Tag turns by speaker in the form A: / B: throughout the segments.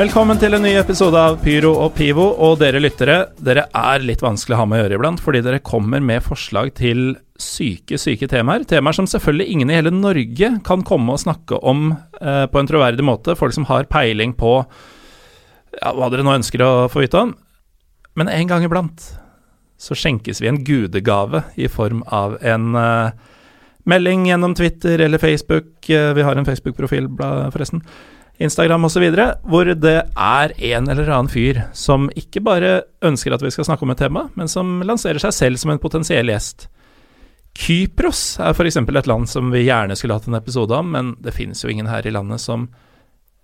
A: Velkommen til en ny episode av Pyro og Pivo. Og dere lyttere, dere er litt vanskelig å ha med å gjøre iblant, fordi dere kommer med forslag til syke, syke temaer. Temaer som selvfølgelig ingen i hele Norge kan komme og snakke om eh, på en troverdig måte. Folk som har peiling på ja, hva dere nå ønsker å få vite om. Men en gang iblant så skjenkes vi en gudegave i form av en eh, melding gjennom Twitter eller Facebook. Eh, vi har en Facebook-profil, forresten. Instagram osv., hvor det er en eller annen fyr som ikke bare ønsker at vi skal snakke om et tema, men som lanserer seg selv som en potensiell gjest. Kypros er f.eks. et land som vi gjerne skulle hatt en episode om, men det finnes jo ingen her i landet som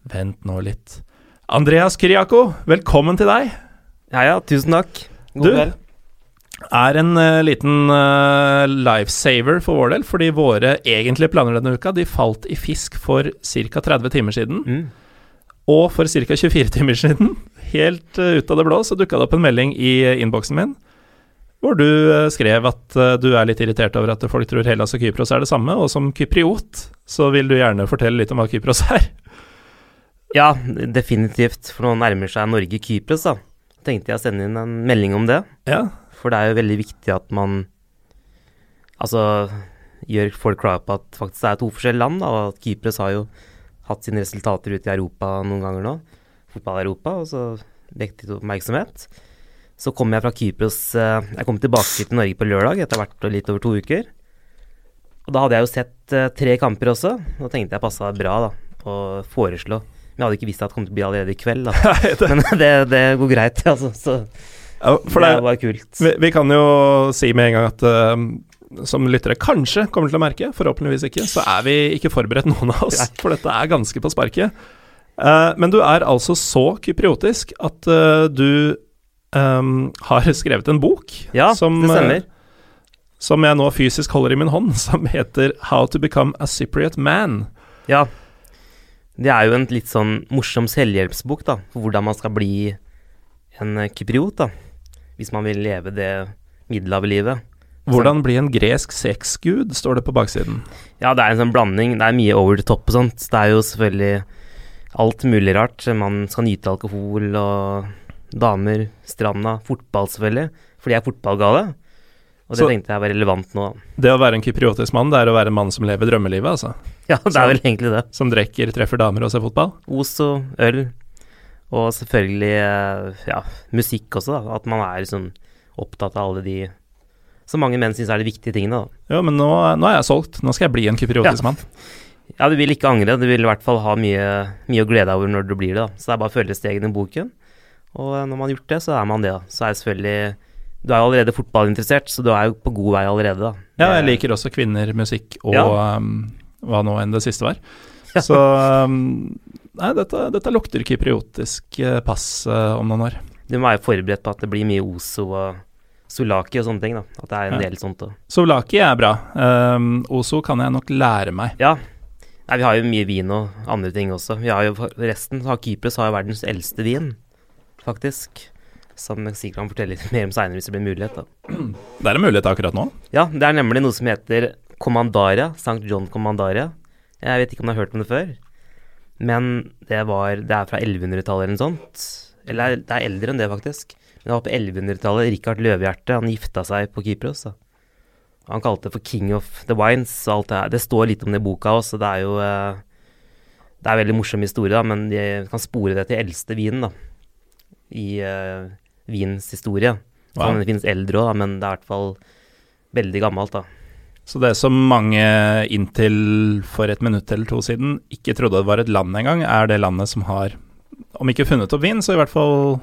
A: Vent nå litt. Andreas Kyriako, velkommen til deg.
B: Ja ja, tusen takk. God kveld.
A: Er en uh, liten uh, lifesaver for vår del, fordi våre egentlige planer denne uka de falt i fisk for ca. 30 timer siden.
B: Mm.
A: Og for ca. 24 timer siden, helt uh, ut av det blå, så dukka det opp en melding i innboksen min hvor du skrev at du er litt irritert over at folk tror Hellas og Kypros er det samme, og som kypriot så vil du gjerne fortelle litt om hva Kypros er.
B: Ja, definitivt. For nå nærmer seg Norge Kypros, da. Tenkte jeg å sende inn en melding om det.
A: Ja,
B: For det er jo veldig viktig at man altså gjør folk klar på at faktisk det er to forskjellige land, da, og at Kypros har jo hatt sine resultater ute i Europa noen ganger nå. Fotball-Europa, og så vekket oppmerksomhet. Så kom jeg fra Kypros eh, Jeg kom tilbake til Norge på lørdag etter hvert litt over to uker. Og da hadde jeg jo sett eh, tre kamper også, og tenkte jeg passa bra da, å foreslå. Men jeg hadde ikke visst at det kom til å bli allerede i kveld, da. Men det, det går greit, altså. Så
A: ja for
B: det
A: det,
B: var kult.
A: vi, vi kan jo si med en gang at uh, som lyttere kanskje kommer til å merke, forhåpentligvis ikke, så er vi ikke forberedt noen av oss, for dette er ganske på sparket. Uh, men du er altså så kypriotisk at uh, du um, har skrevet en bok
B: Ja,
A: som,
B: det stemmer.
A: som jeg nå fysisk holder i min hånd, som heter How to become a Cypriot man.
B: Ja. Det er jo en litt sånn morsom selvhjelpsbok, da, for hvordan man skal bli en kypriot, da. Hvis man vil leve det middelhavet-livet.
A: Hvordan bli en gresk sexgud, står det på baksiden.
B: Ja, det er en sånn blanding. Det er mye over the top og sånt. Det er jo selvfølgelig alt mulig rart. Man skal nyte alkohol og damer, stranda, fotball selvfølgelig. fordi jeg er fotballgale. Og det
A: Så-
B: tenkte jeg var relevant nå.
A: Det å være en kypriotisk mann, det er å være en mann som lever drømmelivet, altså.
B: Ja, det er vel egentlig det.
A: Som drikker, treffer damer og ser fotball.
B: Os og øl, og selvfølgelig eh, ja, musikk også, da. At man er sånn opptatt av alle de som mange menn syns er de viktige tingene, da.
A: Jo, men nå, nå er jeg solgt. Nå skal jeg bli en kypriotisk
B: Ja.
A: mann.
B: Ja, du vil ikke angre. Du vil i hvert fall ha mye, mye å glede deg over når du blir det, da. Så det er bare å følge stegene i boken. Og eh, når man har gjort det, så er man det, da. Så er det selvfølgelig Du er jo allerede fotballinteressert, så du er jo på god vei allerede, da.
A: Ja, jeg liker også kvinner, musikk og
B: Ja.
A: um, hva nå enn det siste var. Så um, Nei, dette, dette lukter kypriotisk eh, pass eh, om noen år.
B: Du må være forberedt på at det blir mye Oso og Solaki og sånne ting, da. At det er en
A: Ja.
B: del sånt òg.
A: Solaki er bra. Um, Oso kan jeg nok lære meg.
B: Ja. Nei, vi har jo mye vin og andre ting også. Vi har jo Resten har Kypros har jo verdens eldste vin, faktisk. Som sikkert kan fortelle litt mer om seinere hvis det blir mulighet. da.
A: Det er en mulighet akkurat nå.
B: Ja, det er nemlig noe som heter Commandaria. St. John Commandaria. Jeg vet ikke om du har hørt om det før. Men det var Det er fra 1100-tallet eller noe sånt. Eller det er eldre enn det, faktisk. Men det var på 1100-tallet. Richard Løvehjerte, han gifta seg på Kypros. da. Han kalte det for King of the Wines. og alt Det her. Det står litt om det i boka også, så det er jo eh, Det er veldig morsom historie, da, men de kan spore det til eldste vinen, da. I uh, vinens historie.
A: Wow.
B: Det finnes eldre òg, men det er i hvert fall veldig gammelt, da.
A: Så det som mange inntil for et minutt eller to siden ikke trodde det var et land engang, er det landet som har, om ikke funnet opp vin, så i hvert fall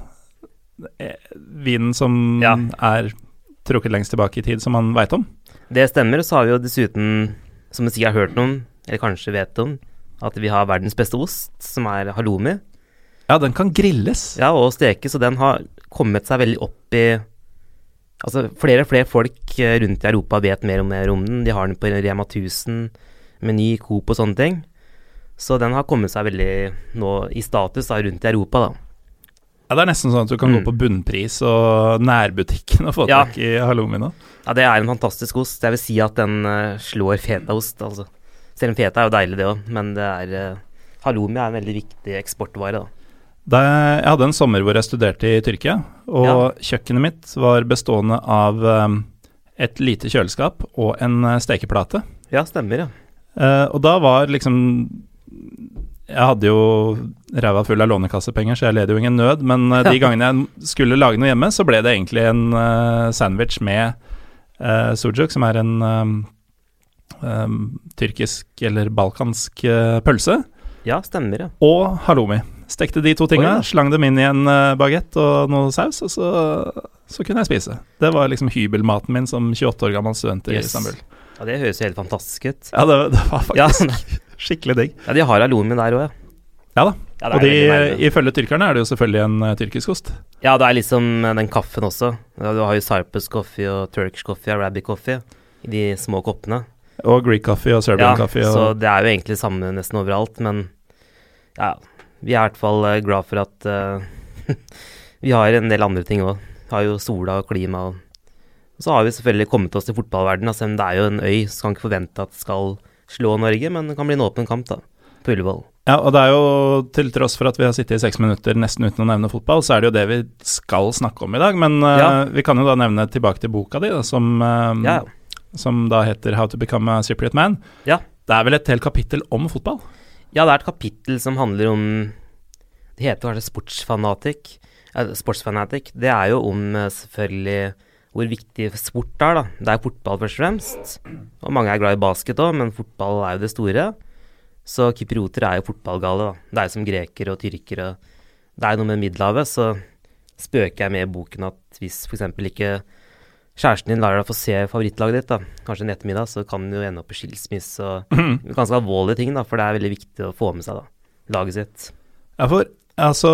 A: eh, vinen som
B: Ja.
A: er trukket lengst tilbake i tid, som man veit om.
B: Det stemmer. Og Så har vi jo dessuten, som du sikkert har hørt noen, eller kanskje vet om, at vi har verdens beste ost, som er halloumi.
A: Ja, den kan grilles.
B: Ja, og stekes, og den har kommet seg veldig opp i Altså, flere og flere folk eh, rundt i Europa vet mer om den. De har den på Rema 1000, Meny, Coop og sånne ting. Så den har kommet seg veldig nå i status da, rundt i Europa, da.
A: Ja, Det er nesten sånn at du kan
B: Mm.
A: gå på bunnpris og nærbutikken og få
B: Ja.
A: tak i halloumi nå.
B: Ja, det er en fantastisk ost. Jeg vil si at den uh, slår fetaost, altså. Selv om feta er jo deilig, det òg, men det er uh, Halloumi er en veldig viktig eksportvare, da.
A: Da jeg, hadde en sommer hvor jeg studerte i Tyrkia, og
B: Ja.
A: kjøkkenet mitt var bestående av um, et lite kjøleskap og en eh, stekeplate.
B: Ja, stemmer, ja.
A: Eh, og da var liksom Jeg hadde jo ræva full av lånekassepenger, så jeg led jo ingen nød, men eh, de gangene jeg skulle lage noe hjemme, så ble det egentlig en sandwich med uh, sujuk, som er en um, um, tyrkisk eller balkansk pølse,
B: Ja, stemmer, ja.
A: og halloumi. Stekte de to tinga,
B: oh, ja.
A: slang dem inn i en uh, bagett og noe saus, og så, så kunne jeg spise. Det var liksom hybelmaten min som 28 år gammel student i
B: Yes.
A: Istanbul.
B: Ja, Det høres jo helt fantastisk ut.
A: Ja, det, det var
B: Ja,
A: faktisk skikkelig digg.
B: ja de har halloumi der òg, ja.
A: Ja da.
B: ja.
A: Og de, ifølge tyrkerne er det jo selvfølgelig en uh, tyrkisk ost.
B: Ja, det er liksom eh, den kaffen også. Du har jo Cyprus coffee og Turkish coffee og Arabic coffee i de små koppene.
A: Og Greek coffee og Serbian
B: Ja,
A: coffee. Og,
B: så det er jo egentlig samme nesten overalt, men ja, vi er i hvert fall eh, glad for at uh, vi har en del andre ting òg. Har jo sola og klima og Så har vi selvfølgelig kommet oss til fotballverdenen, altså, det er jo en øy, så kan ikke forvente at det skal slå Norge, men det kan bli en åpen kamp, da, på Ullevål.
A: ja, og det er jo til tross for at vi har sittet i seks minutter nesten uten å nevne fotball, så er det jo det vi skal snakke om i dag. Men uh,
B: Ja.
A: vi kan jo da nevne tilbake til boka di, da, som, uh,
B: Ja,
A: som da heter How to become a Cypriot man.
B: Ja.
A: Det er vel et helt kapittel om fotball?
B: Ja, det er et kapittel som handler om Det heter kanskje sportsfanatikk. Sportsfanatikk. Det er jo om eh, selvfølgelig hvor viktig sport er, da. Det er fotball først og fremst. Og mange er glad i basket òg, men fotball er jo det store. Så kyprioter er jo fotballgale, da. Det er jo som grekere og tyrkere. Det er jo noe med Middelhavet, så spøker jeg med i boken at hvis f.eks. ikke kjæresten din lar deg få se favorittlaget ditt, da, kanskje en ettermiddag, så kan du jo ende opp i skilsmisse og ganske alvorlige ting, da, for det er veldig viktig å få med seg da, laget sitt.
A: Ja, for altså,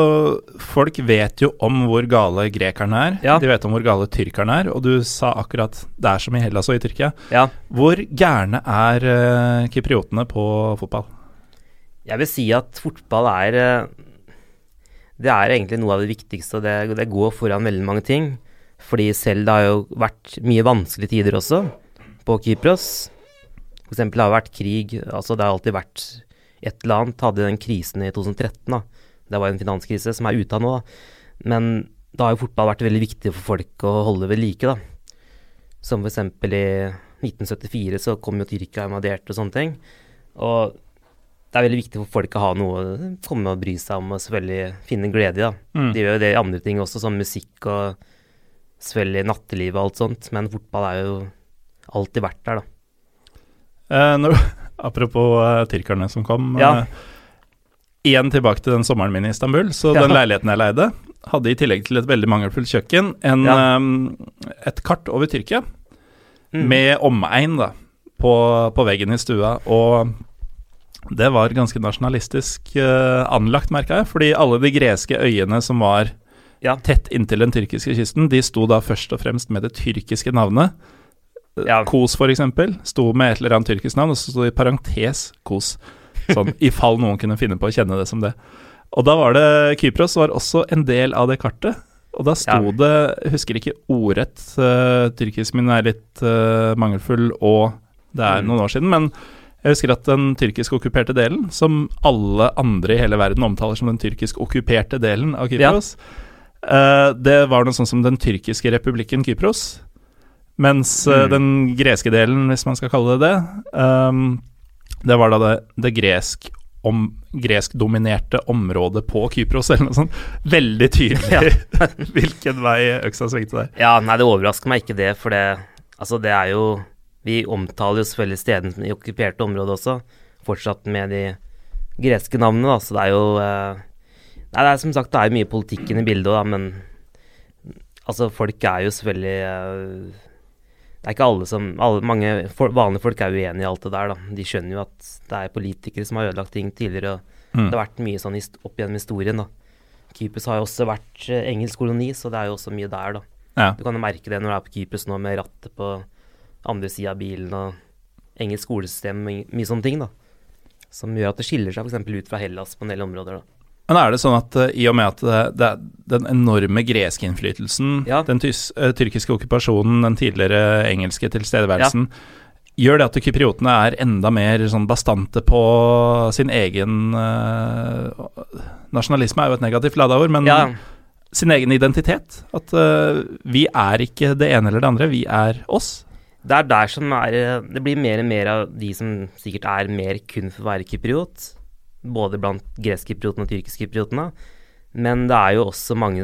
A: folk vet jo om hvor gale grekerne er.
B: Ja.
A: De vet om hvor gale tyrkerne er, og du sa akkurat det er som i Hellas og i Tyrkia.
B: Ja,
A: Hvor gærne er uh, kypriotene på fotball?
B: jeg vil si at fotball er uh, Det er egentlig noe av det viktigste, og det, det går foran veldig mange ting. Fordi selv det har jo vært mye vanskelige tider også på Kypros. Eksempel har det vært krig, altså det har alltid vært et eller annet. Hadde den krisen i 2013, da. Det var en finanskrise som er ute av nå, da. Men da har jo fotball vært veldig viktig for folk å holde ved like, da. Som eksempel i 1974 så kom jo Tyrkia invadert og sånne ting. Og det er veldig viktig for folk å ha noe å komme og bry seg om og selvfølgelig finne glede i. da.
A: Mm.
B: De gjør jo det i andre ting også, som musikk og selvfølgelig nattelivet og alt sånt, men fotball er jo alltid vært der, da.
A: Eh, når, apropos eh, tyrkerne som kom.
B: Ja.
A: eh, igjen tilbake til den sommeren min i Istanbul. Så
B: Ja.
A: den leiligheten jeg leide, hadde i tillegg til et veldig mangelfullt kjøkken, en,
B: Ja.
A: um, et kart over Tyrkia
B: Mm.
A: med omegn da, på, på veggen i stua. Og det var ganske nasjonalistisk uh, anlagt, merka jeg. Fordi alle de greske øyene som var
B: Ja.
A: tett inntil den tyrkiske kysten, de sto da først og fremst med det tyrkiske navnet.
B: Ja.
A: Kos, eksempel, sto med et eller annet tyrkisk navn, og så sto det i parentes Kos. Sånn, i fall noen kunne finne på å kjenne det som det. Og da var det Kypros var også en del av det kartet. Og da sto
B: Ja.
A: det, jeg husker ikke ordrett, uh, tyrkisk min er litt uh, mangelfull, og det er
B: Mm.
A: noen år siden, men jeg husker at den tyrkisk okkuperte delen, som alle andre i hele verden omtaler som den tyrkisk okkuperte delen av Kypros, eh, det var noe sånn som den tyrkiske republikken Kypros. Mens eh,
B: Mm.
A: den greske delen, hvis man skal kalle det det, um, det var da det, det gresk om, greskdominerte området på Kypros, eller noe sånt. Veldig tydelig hvilken vei øksa svingte der.
B: Ja, nei, det overrasker meg ikke det, for det Altså, det er jo Vi omtaler jo selvfølgelig stedene i okkuperte områder også, fortsatt med de greske navnene, da, så det er jo eh, Nei, det er som sagt det er mye politikk inne i bildet òg, men altså, folk er jo selvfølgelig eh, Det er ikke alle som alle, Mange for, vanlige folk er uenige i alt det der, da. De skjønner jo at det er politikere som har ødelagt ting tidligere. og
A: Mm.
B: Det har vært mye sånn opp gjennom historien, da. Kypros har jo også vært eh, engelsk koloni, så det er jo også mye der, da.
A: Ja.
B: Du kan jo merke det når du er på Kypros nå, med rattet på andre sida av bilen og engelsk skolesystem og mye sånne ting, da. Som gjør at det skiller seg f.eks. ut fra Hellas på en del områder, da.
A: Men er det sånn at uh, i og med at det, det den enorme greske innflytelsen,
B: Ja.
A: den tys, uh, tyrkiske okkupasjonen, den tidligere engelske tilstedeværelsen, gjør det at kypriotene er enda mer sånn bastante på sin egen uh, Nasjonalisme er jo et negativt lada ord, men
B: Ja,
A: sin egen identitet. At vi er ikke det ene eller det andre, vi er oss.
B: det er der som er Det blir mer og mer av de som sikkert er mer kun for å være kypriot, både blant greskkypriotene og tyrkiskkypriotene, men det er jo også mange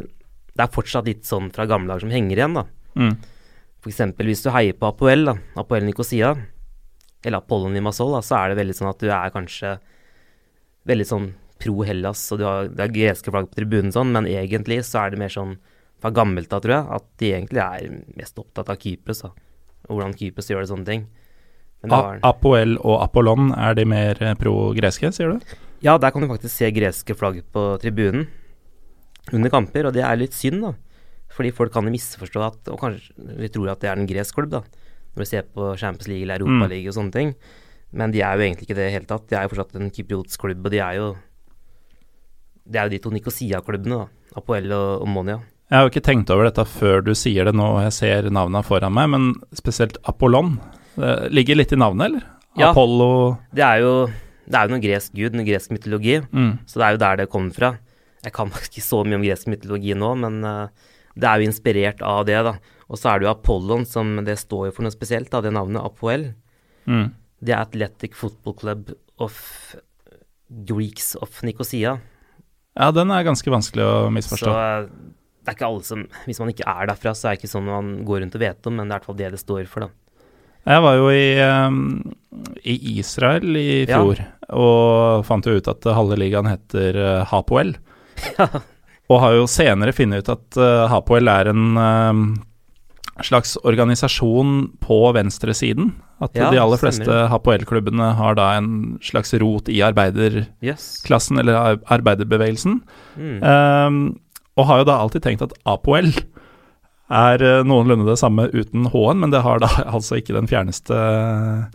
B: Det er fortsatt litt sånn fra gamle dager som henger igjen, da.
A: Mm.
B: Eksempel hvis du heier på Apoel, da, Apoel Nikosia, eller Apollon Limassol, da, så er det veldig sånn at du er kanskje veldig sånn pro Hellas, og du har, det er greske flagg på tribunen sånn, men egentlig så er det mer sånn fra gammelt av, tror jeg, at de egentlig er mest opptatt av Kypros, da. Og hvordan Kypros gjør det, sånne ting. Men det
A: A
B: var,
A: Apoel og Apollon, er de mer eh, pro-greske, sier du?
B: ja, der kan du faktisk se greske flagg på tribunen under kamper, og det er litt synd, da. Fordi folk kan jo misforstå at Og kanskje vi tror at det er en gresk klubb, da. Når du ser på Champions League eller Europa
A: Mm.
B: League og sånne ting. Men de er jo egentlig ikke det i det hele tatt. De er jo fortsatt en kypriotisk klubb, og de er jo Det er jo de to Nikosia-klubbene, da. Apoel og Monia.
A: Jeg har jo ikke tenkt over dette før du sier det nå, og jeg ser navnene foran meg, men spesielt Apollon. Det ligger litt i navnet, eller?
B: Ja.
A: Apollo
B: Det er jo Det er jo noen gresk gud, noen gresk mytologi.
A: mm.
B: Så det er jo der det kommer fra. Jeg kan ikke så mye om gresk mytologi nå, men eh, det er jo inspirert av det, da. Og så er det jo Apollon som det står jo for noe spesielt, da, det navnet Apoel.
A: Mm.
B: Det er Athletic Football Club of Greeks of Nicosia.
A: Ja, den er ganske vanskelig å misforstå.
B: Så eh, det er ikke alle som Hvis man ikke er derfra, så er det ikke sånn man går rundt og vet om, men det er i hvert fall det det står for, da.
A: Jeg var jo i, um, i Israel i
B: Ja.
A: fjor, og fant jo ut at halve ligaen heter uh, Hapoel. Og har jo senere funnet ut at uh, Hapoel er en um, slags organisasjon på venstresiden. At
B: Ja,
A: de aller fleste Hapoel-klubbene har da en slags rot i arbeiderklassen,
B: yes.
A: eller arbeiderbevegelsen.
B: Mm.
A: Um, og har jo da alltid tenkt at Apoel er eh, noenlunde det samme uten H-en, men det har da altså ikke den fjerneste eh,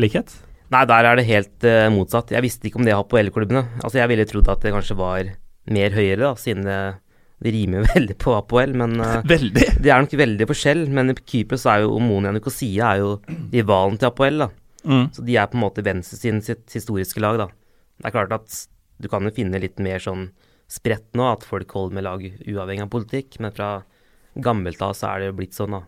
A: likhet.
B: Nei, der er det helt uh, motsatt. Jeg visste ikke om det Apoel-klubbene. Altså, jeg ville trodd at det kanskje var mer høyere, da, siden det, det rimer veldig på APOL, men
A: Veldig.
B: Det er nok veldig forskjell, men i Kypros er jo Omonia Nikosia er jo rivalen til APOL, da.
A: Mm.
B: Så de er på en måte venstresiden sitt historiske lag, da. Det er klart at du kan jo finne litt mer sånn spredt nå, at folk holder med lag uavhengig av politikk, men fra gammelt av så er det jo blitt sånn, da.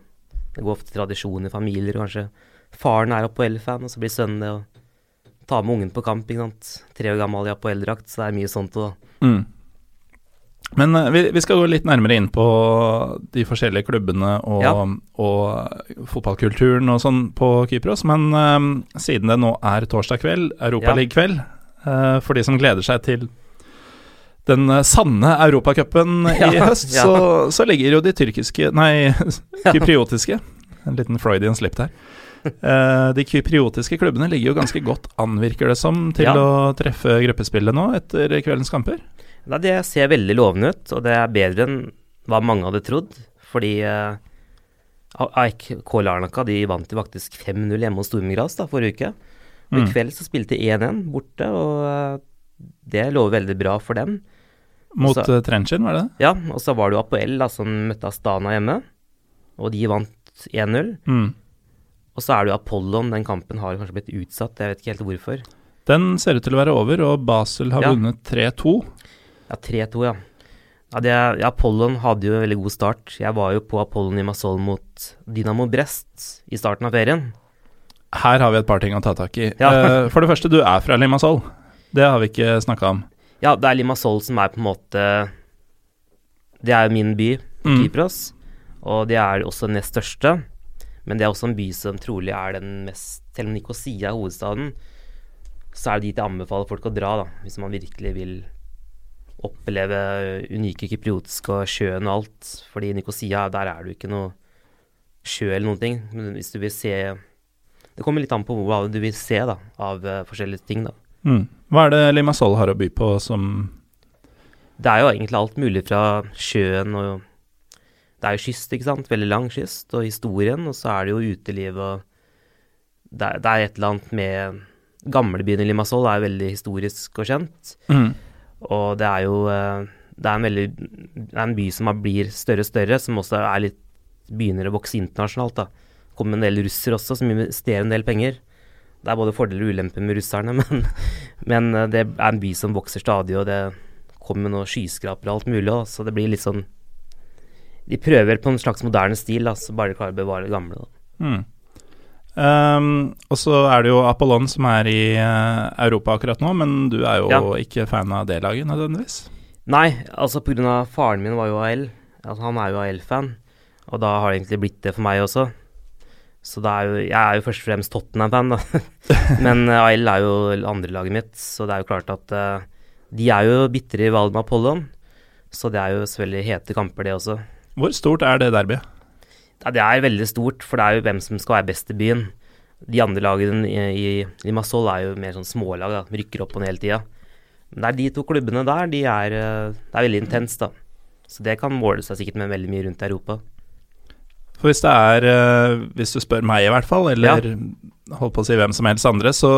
B: Det går ofte tradisjon i familier, kanskje. Faren er Apoel-fan, og så blir sønnen det, og ta med ungen på kamp, ikke sant. Tre år gammel i Apoel-drakt, så det er mye sånt òg.
A: Mm. Men eh, vi, vi skal gå litt nærmere inn på de forskjellige klubbene og,
B: Ja.
A: og fotballkulturen og sånn på Kypros. Men eh, siden det nå er torsdag kveld, Europaliga-kveld, uh, for de som gleder seg til den eh, sanne europacupen i
B: Ja,
A: høst,
B: ja.
A: så, så ligger jo de tyrkiske Nei, kypriotiske En liten Freudian slip der. Eh, de kypriotiske klubbene ligger jo ganske godt an, virker det som, til
B: Ja.
A: å treffe gruppespillet nå etter kveldens kamper.
B: Nei, det ser veldig lovende ut, og det er bedre enn hva mange hadde trodd. Fordi uh, AEK K. Larnaka de vant jo faktisk 5-0 hjemme hos Stormgras da, forrige uke. Og
A: Mm.
B: I kveld så spilte 1-1 borte, og uh, det lover veldig bra for dem.
A: Mot
B: Så-
A: uh, Trenchin, var det det?
B: Ja, og så var det jo Apoel da, som møtte Astana hjemme, og de vant 1-0.
A: Mm.
B: Og så er det jo Apollon, den kampen har kanskje blitt utsatt, jeg vet ikke helt hvorfor.
A: Den ser ut til å være over, og Basel har
B: Ja.
A: vunnet 3-2.
B: Ja, 3-2, ja. Ja, det, ja, Apollon hadde jo en veldig god start. Jeg var jo på Apollon i Masol mot Dynamo Brest i starten av ferien.
A: Her har vi et par ting å ta tak i.
B: Ja.
A: Eh, for det første, du er fra Limassol. Det har vi ikke snakka om.
B: Ja, det er Limassol som er på en måte Det er jo min by
A: Mm.
B: Kypros, og det er også den nest største. Men det er også en by som trolig er den mest Selv om Nikosia er hovedstaden, så er det dit jeg anbefaler folk å dra, da, hvis man virkelig vil oppleve unike kypriotiske og sjøen og alt. Fordi Nikosia, der er det jo ikke noe sjø eller noen ting. Men hvis du vil se Det kommer litt an på hva du vil se da, av uh, forskjellige ting, da.
A: Mm. Hva er det Limassol har å by på som
B: Det er jo egentlig alt mulig fra sjøen og Det er jo kyst, ikke sant. Veldig lang kyst. Og historien. Og så er det jo uteliv og det er, det er et eller annet med Gamlebyen i Limassol er jo veldig historisk og kjent.
A: mm.
B: Og det er jo eh, Det er en veldig Det er en by som blir større og større, som også litt begynner å vokse internasjonalt. da. kommer en del russere også, som investerer en del penger. Det er både fordeler og ulemper med russerne, men, men eh, det er en by som vokser stadig, og det kommer noen skyskrapere og alt mulig, også, så det blir litt sånn De prøver på en slags moderne stil, da, så bare de klarer å bevare det gamle.
A: Mm. Um, og så er det jo Apollon som er i uh, Europa akkurat nå, men du er jo
B: Ja.
A: ikke fan av det laget nødvendigvis?
B: Nei, altså av faren min var jo AL. Altså, han er jo AL-fan, og da har det egentlig blitt det for meg også. Så er jo, jeg er jo først og fremst Tottenham-fan, da. Men Ail AL er jo andrelaget mitt, så det er jo klart at uh, de er jo bitre rivaler med Apollon. Så det er jo selvfølgelig hete kamper, det også.
A: Hvor stort er det derbyet?
B: Ja, det er veldig stort, for det er jo hvem som skal være best i byen. De andre lagene i, i Limassol er jo mer sånn smålag, da. De rykker opp på den hele tida. Men det er de to klubbene der, de er, eh, det er veldig intenst, da. Så det kan måle seg sikkert med veldig mye rundt i Europa.
A: For hvis det er uh, Hvis du spør meg, i hvert fall, eller holdt på å si hvem som helst andre, så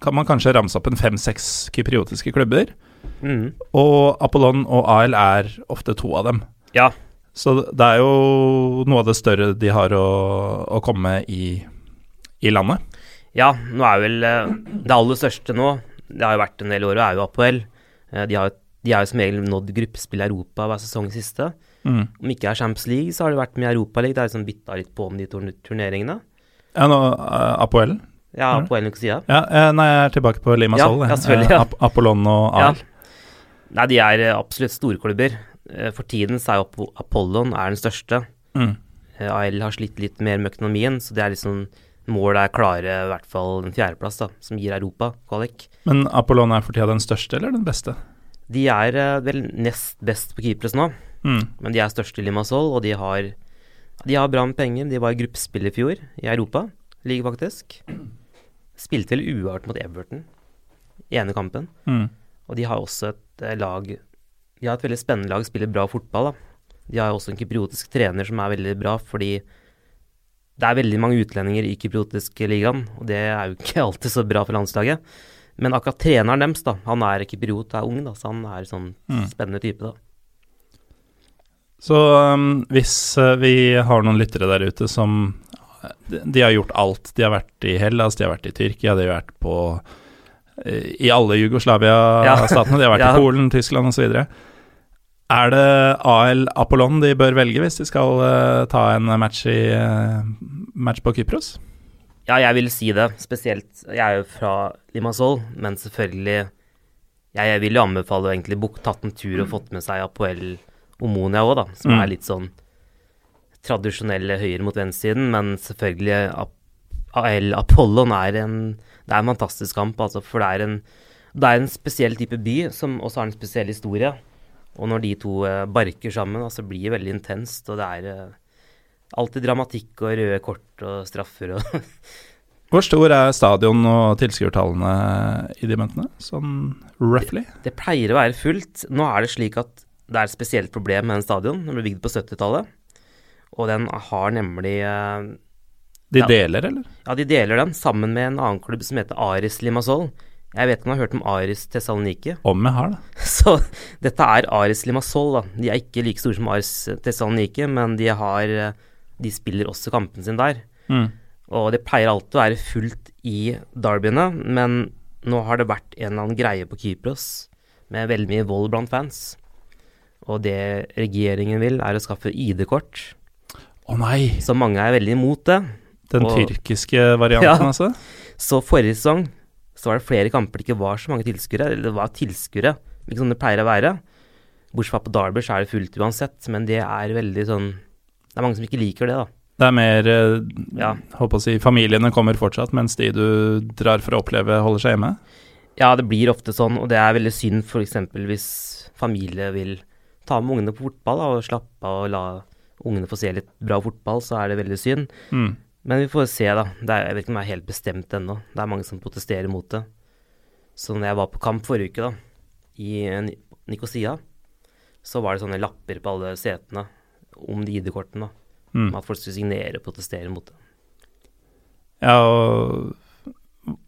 A: kan man kanskje ramse opp en fem-seks kypriotiske klubber.
B: Mm.
A: Og Apollon og AL er ofte to av dem.
B: Ja.
A: Så det er jo noe av det større de har å, å komme med i, i landet.
B: Ja, nå er vel eh, det aller største nå, det har jo vært en del år, og er jo Apoel. Eh, De har, de har jo som regel nådd gruppespill i Europa hver sesong siste.
A: Mm.
B: Om ikke er Champions League, så har det vært med i Europaligaen. Det er liksom bytta litt på om de turn- turneringene.
A: Ja, nå uh, Apoel?
B: Ja,
A: Apoel
B: Apoel Nicosia.
A: Ja, eh, nei, jeg er tilbake på Limassol.
B: Ja, ja, ja.
A: Eh, Ap Apollon og
B: Ja.
A: AL.
B: Nei, de er absolutt storklubber. For tiden så er jo Apollon er den største.
A: Mm.
B: AL har slitt litt mer med økonomien, så det er liksom målet er klare i hvert fall en fjerdeplass, da, som gir Europa kvalik.
A: Men Apollon er for tida den største eller den beste?
B: De er vel nest best på Kypros nå,
A: Mm.
B: men de er størst i Limassol, og de har, de har bra med penger. De var i gruppespill i fjor, i Europa, ligger faktisk. Spilte vel uart mot Everton i ene kampen.
A: Mm.
B: Og de har også et eh, lag De har et veldig spennende lag, spiller bra fotball. da. De har også en kypriotisk trener som er veldig bra, fordi det er veldig mange utlendinger i kypriotisk ligaen, og det er jo ikke alltid så bra for landslaget. Men akkurat treneren deres, da, han er kypriot, er ung, da, så han er sånn
A: Mm.
B: spennende type, da.
A: Så um, hvis uh, vi har noen lyttere der ute som de, de har gjort alt. De har vært i Hellas, de har vært i Tyrkia, de har vært på uh, I alle Jugoslavia-statene. De har vært
B: Ja.
A: i Polen, Tyskland osv. Er det AL Apollon de bør velge hvis de skal uh, ta en match, i, uh, match på Kypros?
B: Ja, jeg vil si det. Spesielt Jeg er jo fra Limassol, men selvfølgelig Jeg, jeg vil jo anbefale å egentlig tatt en tur og fått med seg Apoel Omonia òg, da. Som
A: Mm.
B: er litt sånn tradisjonelle høyre mot venstresiden, men selvfølgelig AL Apollon er en Det er en fantastisk kamp, altså, for det er en det er en spesiell type by som også har en spesiell historie. Og når de to eh, barker sammen, altså, blir det veldig intenst, og det er eh, alltid dramatikk og røde kort og straffer og
A: Hvor stor er stadion og tilskuertallene i de møtene? Sånn roughly?
B: Det pleier å være fullt. Nå er det slik at det er et spesielt problem med den stadion. Den ble bygd på 70-tallet. Og den har nemlig eh,
A: De
B: Ja.
A: deler, eller?
B: Ja, de deler den sammen med en annen klubb som heter Aris Limassol. Jeg vet ikke om du har hørt om Aris Tessaloniki.
A: Om jeg har, da.
B: Så dette er Aris Limassol, da. De er ikke like store som Aris Tessaloniki, men de har eh, De spiller også kampen sin der.
A: Mm.
B: Og det pleier alltid å være fullt i derbyene, men nå har det vært en eller annen greie på Kypros med veldig mye vold blant fans. Og det regjeringen vil, er å skaffe ID-kort.
A: Å nei!
B: Så mange er veldig imot det.
A: Den
B: Og-
A: tyrkiske varianten,
B: Ja.
A: altså?
B: Så forrige sesong så var det flere kamper det ikke var så mange tilskuere. Eller det var tilskuere, ikke som det pleier å være. Bortsett fra på Derby så er det fullt uansett, men det er veldig sånn Det er mange som ikke liker det, da.
A: Det er mer eh,
B: Ja.
A: Håper å si familiene kommer fortsatt, mens de du drar for å oppleve, holder seg hjemme?
B: Ja, det blir ofte sånn, og det er veldig synd f.eks. hvis familie vil ta med ungene på fotball da, og slappe av og la ungene få se litt bra fotball, så er det veldig synd.
A: Mm.
B: Men vi får se, da. Det er, jeg vet ikke om jeg er helt bestemt ennå. Det er mange som protesterer mot det. Så når jeg var på kamp forrige uke, da, i Nikosia, så var det sånne lapper på alle setene om de ID-kortene. da,
A: Mm.
B: At folk skulle signere og protestere mot det.
A: Ja, og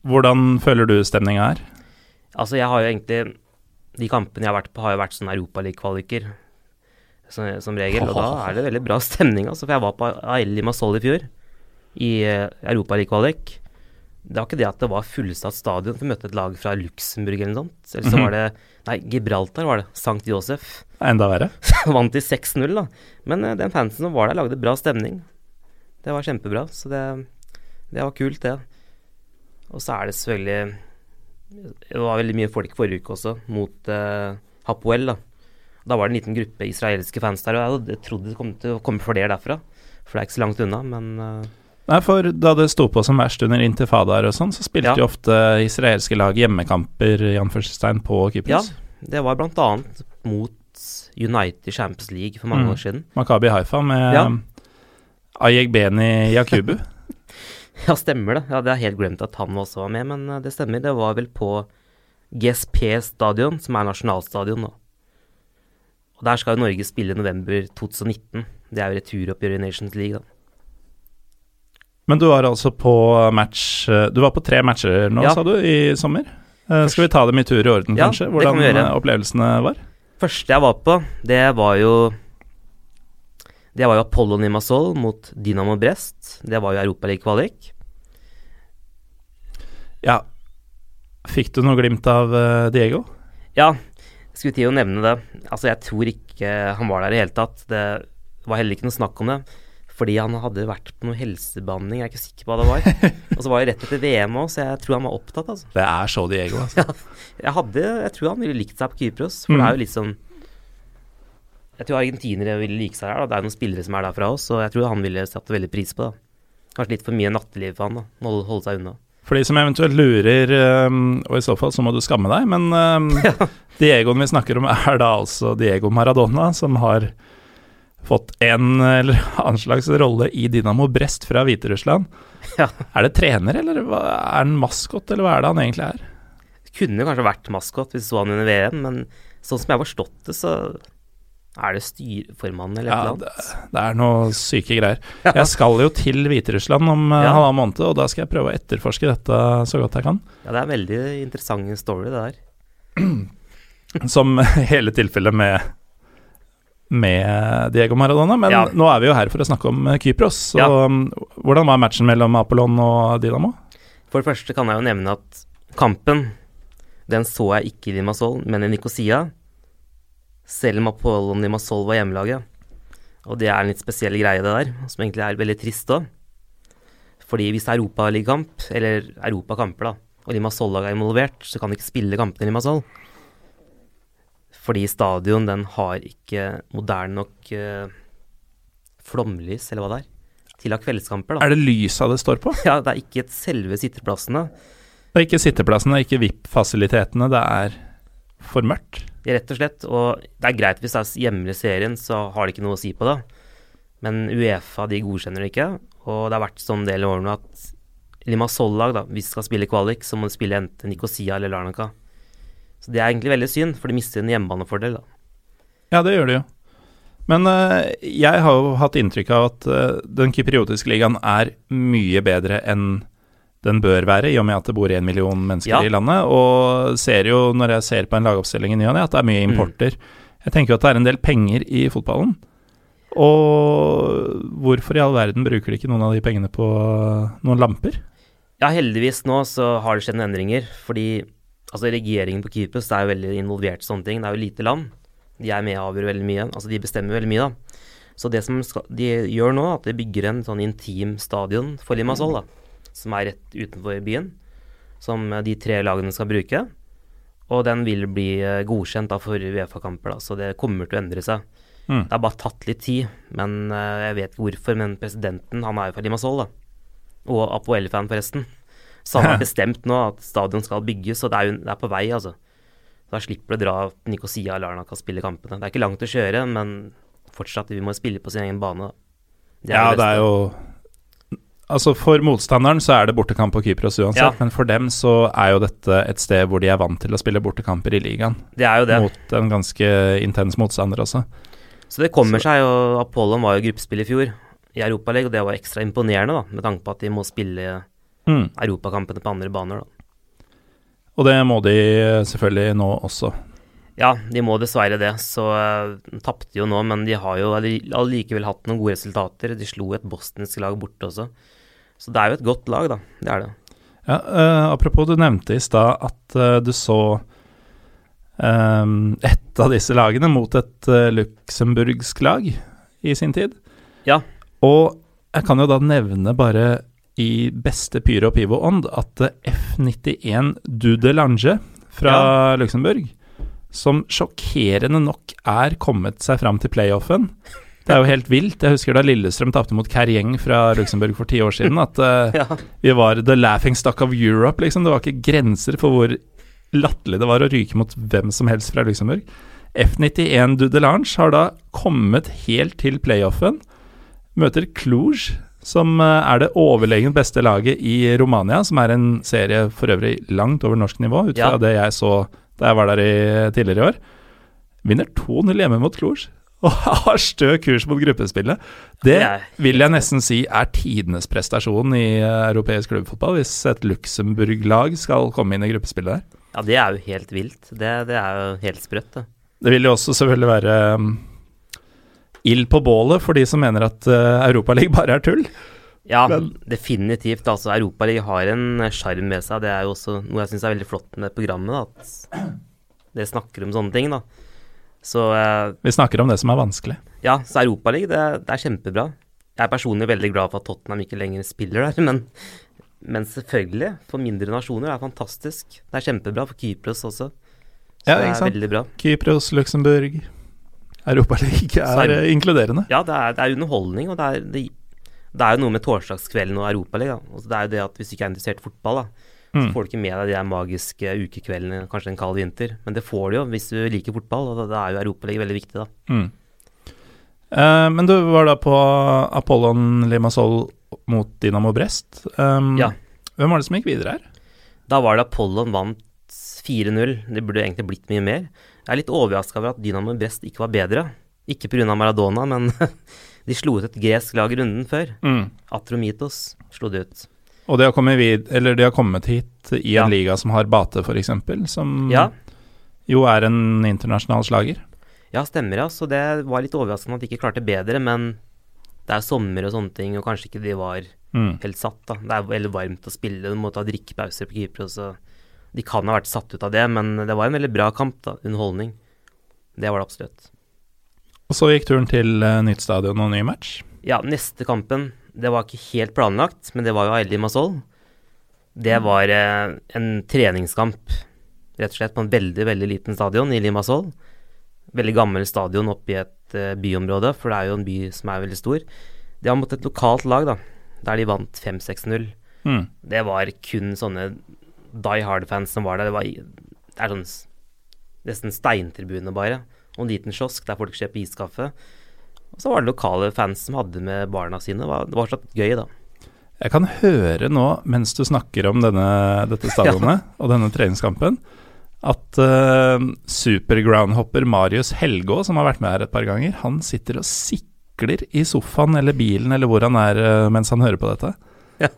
A: hvordan føler du stemninga her?
B: Altså, jeg har jo egentlig De kampene jeg har vært på, har jo vært sånne Europaliga-kvaliker som, som regel. Og da er det veldig bra stemning. Altså, for jeg var på AL Masol i fjor, i uh, Europaliga-kvalik. Det var ikke det at det var fullsatt stadion, for vi møtte et lag fra Luxembourg eller noe sånt. Eller så
A: Mhm.
B: var det Nei, Gibraltar var det. Sankt Josef.
A: Enda verre?
B: Vant de 6-0, da. Men uh, den fansen som var der, lagde bra stemning. Det var kjempebra. Så det, det var kult, det. Og så er det selvfølgelig Det var veldig mye folk forrige uke også, mot eh, Hapoel, da. Da var det en liten gruppe israelske fans der, og jeg trodde det kom til å komme flere derfra. For det er ikke så langt unna, men eh,
A: Nei, for da det sto på som verst under intifadaer og sånn, så spilte
B: Ja.
A: jo ofte israelske lag hjemmekamper i anførselstegn på
B: ja. Det var blant annet mot United Champions League for mange
A: Mm.
B: år siden.
A: Makabi Haifa med
B: Ja.
A: Ayegbeni Yakubu.
B: Ja, stemmer det. Ja, Det er helt glemt at han også var med, men eh, det stemmer. Det var vel på GSP stadion, som er nasjonalstadion nå. Og Der skal jo Norge spille i november 2019. Det er jo returoppgjøret i Nations League, da.
A: Men du var altså på match eh, Du var på tre matcher nå,
B: Ja.
A: sa du, i sommer. Eh, skal vi ta dem i tur i orden,
B: Ja,
A: kanskje?
B: det
A: Hvordan opplevelsene var?
B: Første jeg var på, det var jo Det var jo Apollo Nimasol mot Dynamo Brest. Det var jo Europaliga-kvalik.
A: Ja. Fikk du noe glimt av eh, Diego?
B: Ja, jeg skulle til å nevne det. Altså, jeg tror ikke han var der i det hele tatt. Det var heller ikke noe snakk om det. Fordi han hadde vært på noe helsebehandling, jeg er ikke sikker på hva det var. Og så var det rett etter VM òg, så jeg tror han var opptatt, altså.
A: Det er så Diego, altså.
B: Jeg hadde, jeg tror han ville likt seg på Kypros, for
A: Mm.
B: det er jo litt sånn Jeg tror argentinere ville like seg her, da. Det er noen spillere som er derfra oss, og jeg tror han ville satt veldig pris på det. Kanskje litt for mye natteliv for han, da. Holde, holde seg unna.
A: For de som eventuelt lurer, eh, og i så fall så må du skamme deg, men ja. Diegoen vi snakker om er da altså Diego Maradona, som har fått en eller annen slags rolle i Dynamo Brest fra Hviterussland.
B: Ja.
A: Er det trener, eller er han maskot, eller hva er det han egentlig er?
B: Kunne kanskje vært maskot hvis du så han under VM, men sånn som jeg har forstått det, så er det styreformannen eller
A: Ja,
B: eller
A: det, det er noe syke greier. Jeg skal jo til Hviterussland om uh,
B: Ja.
A: halvannen måned, og da skal jeg prøve å etterforske dette så godt jeg kan.
B: Ja, det er en veldig interessant story, det der.
A: Som hele tilfellet med med Diego Maradona, men
B: Ja.
A: nå er vi jo her for å snakke om eh, Kypros. Så um, hvordan var matchen mellom Apollon og Dynamo?
B: For det første kan jeg jo nevne at kampen, den så jeg ikke i Limassol, men i Nicosia. Selv om Apollon Masol var hjemmelaget. Og det er en litt spesiell greie, det der, som egentlig er veldig trist òg. Fordi hvis det er europaligakamp, eller europakamper, da, og Limassol-laget er involvert, så kan de ikke spille kampene i Limassol. Fordi stadion, den har ikke moderne nok eh, flomlys, eller hva det er, til å ha kveldskamper, da.
A: Er det lysa det står på?
B: Ja, det er ikke et selve sitteplassene.
A: Det er ikke sitteplassene, ikke VIP-fasilitetene, det er for mørkt.
B: Rett og slett. Og det er greit hvis det er hjemme i serien, så har det ikke noe å si på det. Men Uefa de godkjenner det ikke. Og det har vært sånn del år nå at Limassol-lag, da, hvis de skal spille kvalik, så må de spille enten Nikosia eller Larnaca. Så det er egentlig veldig synd, for de mister en hjemmebanefordel. da.
A: Ja, det gjør de jo. Men uh, jeg har jo hatt inntrykk av at uh, den kypriotiske ligaen er mye bedre enn den bør være, i og med at det bor en million mennesker
B: Ja.
A: i landet. Og ser jo, når jeg ser på en lagoppstilling i ny og ne, at det er mye
B: Mm.
A: importer. Jeg tenker jo at det er en del penger i fotballen. Og hvorfor i all verden bruker de ikke noen av de pengene på noen lamper?
B: Ja, heldigvis nå så har det skjedd noen endringer. Fordi altså regjeringen på Kypros er jo veldig involvert i sånne ting. Det er jo lite land. De er med og avgjør veldig mye. Altså de bestemmer veldig mye, da. Så det som skal, de gjør nå, at de bygger en sånn intim stadion for Limassol, da. Som er rett utenfor byen. Som eh, de tre lagene skal bruke. Og den vil bli eh, godkjent da for Uefa-kamper. Så det kommer til å endre seg.
A: Mm.
B: Det har bare tatt litt tid, men eh, jeg vet ikke hvorfor. Men presidenten, han er jo fra Limassol, da. Og Apoel-fan, forresten. Så han har bestemt nå at stadion skal bygges, og det er jo det er på vei, altså. Da slipper du å dra til Nikosia og Larnaca og spille kampene. Det er ikke langt å kjøre, men fortsatt, vi må spille på sin egen bane. Da.
A: Ja,
B: det
A: det er jo Altså, for motstanderen så er det bortekamp på Kypros uansett,
B: Ja.
A: men for dem så er jo dette et sted hvor de er vant til å spille bortekamper i ligaen.
B: Det er jo det.
A: Mot en ganske intens motstander også.
B: Så det kommer seg jo Apollon var jo gruppespill i fjor i Europaligaen, og det var ekstra imponerende, da, med tanke på at de må spille
A: Mm.
B: europakampene på andre baner, da.
A: Og det må de selvfølgelig nå også.
B: Ja, de må dessverre det. Så uh, tapte jo nå, men de har jo allikevel hatt noen gode resultater. De slo et bosnisk lag borte også. Så det er jo et godt lag, da. Det er det.
A: Ja, uh, apropos, du nevnte i stad at uh, du så um, et av disse lagene mot et uh, luxemburgsk lag i sin tid.
B: Ja.
A: Og jeg kan jo da nevne bare i beste Pyro Pivo-ånd at eh, F91 Dudelange fra Luxembourg, som sjokkerende nok er kommet seg fram til playoffen Det er jo helt vilt. Jeg husker da Lillestrøm tapte mot Kerjeng fra Luxembourg for ti år siden, at uh,
B: Ja.
A: vi var the laughing stock of Europe, liksom. Det var ikke grenser for hvor latterlig det var å ryke mot hvem som helst fra Luxembourg. F91 Dudelange har da kommet helt til playoffen. Møter Cluj, som eh, er det overlegent beste laget i Romania, som er en serie for øvrig langt over norsk nivå, ut fra
B: Ja.
A: det jeg så da jeg var der i, tidligere i år. Vinner 2-0 hjemme mot Cluj. Og har stø kurs mot gruppespillet. Det vil jeg nesten si er tidenes prestasjon i eh, europeisk klubbfotball, hvis et Luxembourg-lag skal komme inn i gruppespillet der.
B: ja, det er jo helt vilt. Det, det er jo helt sprøtt, det.
A: Det vil jo også selvfølgelig være um, ild på bålet for de som mener at uh, Europaligaen bare er tull.
B: Ja,
A: Men-
B: definitivt. Altså, Europaligaen har en sjarm med seg. Det er jo også noe jeg syns er veldig flott med programmet. Da, at det snakker om sånne ting, da. Så eh,
A: Vi snakker om det som er vanskelig.
B: ja, så Europaligaen, det, det er kjempebra. Jeg er personlig veldig glad for at Tottenham ikke lenger spiller der, men, men selvfølgelig, for mindre nasjoner, det er fantastisk. Det er kjempebra for Kypros også. Så
A: Ja,
B: det
A: ikke sant? Kypros, Luxembourg Europaligaen er
B: er-
A: uh, inkluderende.
B: Ja, det er, det er underholdning, og det er, det, det er jo noe med torsdagskvelden og Europaligaen. Altså, det er jo det at hvis du ikke er interessert i fotball, da, så
A: Mm.
B: får du ikke med deg de der magiske ukekveldene, kanskje en kald vinter. Men det får du jo hvis du liker fotball, og da, er jo Europaligaen veldig viktig, da.
A: Mm. Eh, men du var da på Apollon Limassol mot Dinamo Brest. Um,
B: Ja.
A: Hvem var det som gikk videre her?
B: Da var det Apollon vant 4-0. Det burde egentlig blitt mye mer. Jeg er litt overraska over at Dynamo Brest ikke var bedre. Ikke pga. Maradona, men de slo ut et gresk lag runden før.
A: Mm.
B: Atromitos slo det ut.
A: Og de har, kommet vid eller de har kommet hit i en
B: Ja.
A: liga som har Bate, f.eks., som
B: Ja,
A: jo er en internasjonal slager.
B: ja, stemmer, ja. Så det var litt overraskende at de ikke klarte bedre, men det er sommer og sånne ting, og kanskje ikke de var
A: Mm.
B: helt satt, da. Det er veldig varmt å spille, du må ta drikkepauser på Kypros, de kan ha vært satt ut av det, men det var en veldig bra kamp, da. Underholdning. Det var det absolutt.
A: Og så gikk turen til uh, nytt stadion og ny match.
B: Ja, neste kampen, det var ikke helt planlagt, men det var jo Aili Masol. Det var eh, en treningskamp, rett og slett, på en veldig, veldig liten stadion i Limassol. Veldig gammel stadion oppe i et eh, byområde, for det er jo en by som er veldig stor. De har mot et lokalt lag, da, der de vant 5-6-0.
A: Mm.
B: Det var kun sånne Die Hard-fans som var der. Det var det er sånn nesten steintribune, bare. Og en liten kiosk der folk kjøper iskaffe. Og så var det lokale fans som hadde med barna sine. Det var, det var gøy, da.
A: Jeg kan høre nå, mens du snakker om denne, dette stadionet og denne treningskampen, at uh, supergroundhopper Marius Helgå, som har vært med her et par ganger, han sitter og sikler i sofaen eller bilen eller hvor han er uh, mens han hører på dette. Ja.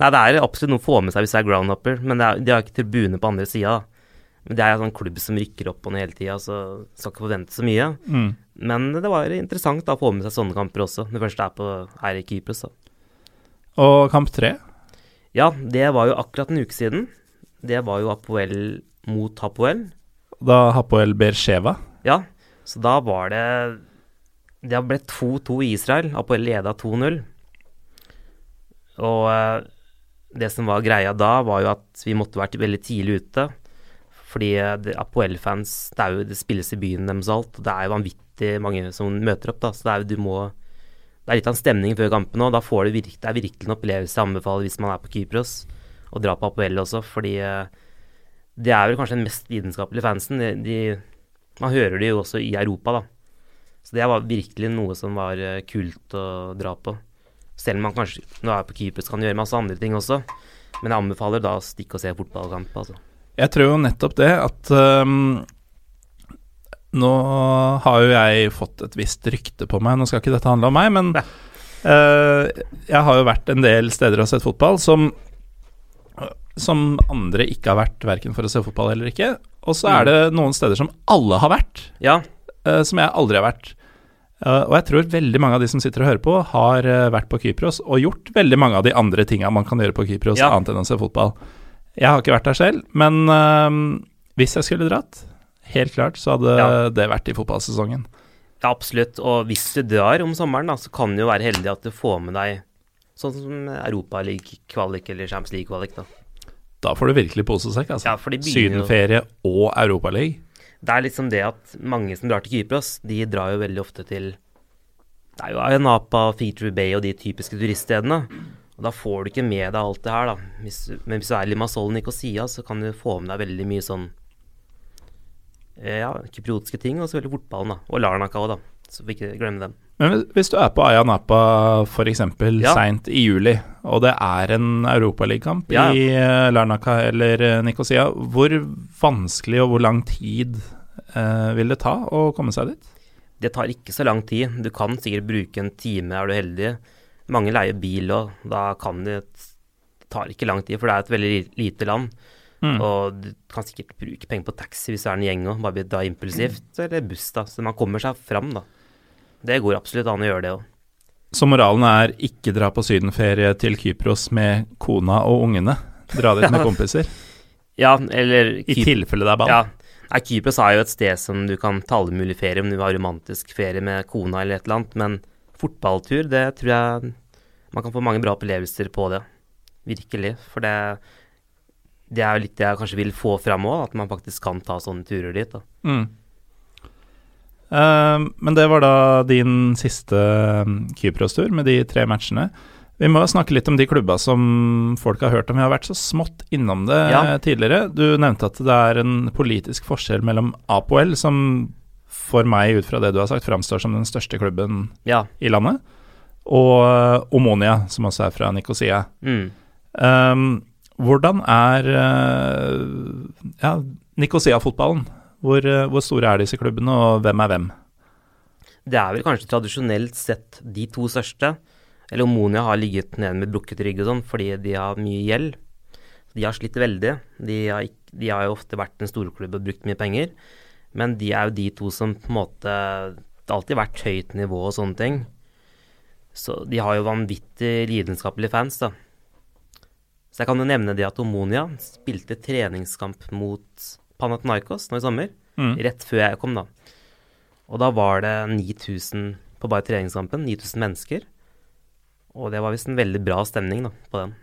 B: Nei, det er absolutt noe å få med seg hvis du er groundhopper, men det er, de har ikke tribune på andre sida. Men det er en sånn klubb som rykker opp og ned hele tida, så skal ikke forvente så mye.
A: Mm.
B: Men det var interessant da, å få med seg sånne kamper også. Det første er, på, er i Kypros. da.
A: Og kamp tre,
B: Ja, det var jo akkurat en uke siden. Det var jo Apoel mot Hapoel.
A: da Hapoel Beersheva
B: Ja, så da var det Det ble 2-2 i Israel. Apoel leda 2-0. Og eh, det som var greia da, var jo at vi måtte vært veldig tidlig ute. Fordi eh, Apoel-fans Det det spilles i byen deres alt. og Det er jo vanvittig mange som møter opp, da. Så det er du må Det er litt av en stemning før kampen òg. Da det er virkelig en opplevelse jeg anbefaler hvis man er på Kypros, å dra på Apoel også, fordi eh, det er vel kanskje den mest lidenskapelige fansen. De, de, man hører det jo også i Europa, da. Så det var virkelig noe som var eh, kult å dra på. Selv om man kanskje nå er på Kypros kan gjøre masse andre ting også. Men jeg anbefaler da å stikke og se fotballkamp, altså.
A: Jeg tror jo nettopp det at um, Nå har jo jeg fått et visst rykte på meg, nå skal ikke dette handle om meg, men uh, jeg har jo vært en del steder og sett fotball som som andre ikke har vært, verken for å se fotball eller ikke. Og så er det noen steder som alle har vært,
B: Ja,
A: uh, som jeg aldri har vært. Uh, og jeg tror veldig mange av de som sitter og hører på, har uh, vært på Kypros og gjort veldig mange av de andre tinga man kan gjøre på Kypros,
B: Ja.
A: annet enn å se fotball. Jeg har ikke vært der selv, men eh, hvis jeg skulle dratt, helt klart, så hadde
B: Ja.
A: det vært i fotballsesongen.
B: ja, absolutt. Og hvis du drar om sommeren, da, så kan du jo være heldig at du får med deg sånn som Europaliga-kvalik eller Champions League-kvalik, da.
A: Da får du virkelig posesekk, altså.
B: Ja,
A: Sydenferie og Europaliga.
B: Det er liksom det at mange som drar til Kypros, de drar jo veldig ofte til Det er jo Ayanapa, Feature Bay og de typiske turiststedene. Og da får du ikke med deg alt det her, da. Hvis, men hvis du er i Limassol Nikosia så kan du få med deg veldig mye sånn eh, Ja, kypriotiske ting, og selvfølgelig fotballen, da. Og Larnaca òg, da. Så vi ikke glemme dem.
A: Men hvis- du er på Aya Napa f.eks.
B: Ja.
A: seint i juli, og det er en europaligakamp
B: Ja.
A: i eh, Larnaca eller Nikosia, hvor vanskelig og hvor lang tid eh, vil det ta å komme seg dit?
B: Det tar ikke så lang tid. Du kan sikkert bruke en time, er du heldig. Mange leier bil og da kan det tar ikke lang tid, for det er et veldig lite land.
A: Mm.
B: Og du kan sikkert bruke penger på taxi hvis du er en gjeng òg, bare da impulsivt, eller buss, da. Så man kommer seg fram, da. Det går absolutt an å gjøre det òg.
A: Så moralen er ikke dra på sydenferie til Kypros med kona og ungene. Dra dit med kompiser.
B: Ja, eller
A: I tilfelle det er ball.
B: Ja. Nei, Kypros er jo et sted som du kan ta alle mulige ferier, om du har romantisk ferie med kona eller et eller annet, men fotballtur, det tror jeg man kan få mange bra opplevelser på det. Virkelig. For det, det er jo litt det jeg kanskje vil få fram òg, at man faktisk kan ta sånne turer dit. da.
A: Mm. Uh, men det var da din siste um, Kypros-tur med de tre matchene. Vi må snakke litt om de klubba som folk har hørt om. Vi har vært så smått innom det
B: Ja.
A: eh, tidligere. Du nevnte at det er en politisk forskjell mellom Apoel, som for meg, ut fra det du har sagt, framstår som den største klubben
B: Ja.
A: i landet, og eh, Omonia, som også er fra Nikosia.
B: Mm.
A: Um, hvordan er uh, ja, Nikosia-fotballen? Hvor, uh, hvor store er disse klubbene, og hvem er hvem?
B: Det er vel kanskje tradisjonelt sett de to største. Eller Omonia har ligget nede med brukket rygg og sånn, fordi de har mye gjeld. De har slitt veldig. De har, de har jo ofte vært en storklubb og brukt mye penger. Men de er jo de to som på en måte Det har alltid vært høyt nivå og sånne ting. Så de har jo vanvittig lidenskapelige fans, da. Så jeg kan jo nevne det at Omonia spilte treningskamp mot Panathinaikos nå i sommer.
A: Mm.
B: Rett før jeg kom, da. Og da var det 9000 på bare treningskampen. 9000 mennesker. Og det var visst en veldig bra stemning da, på den.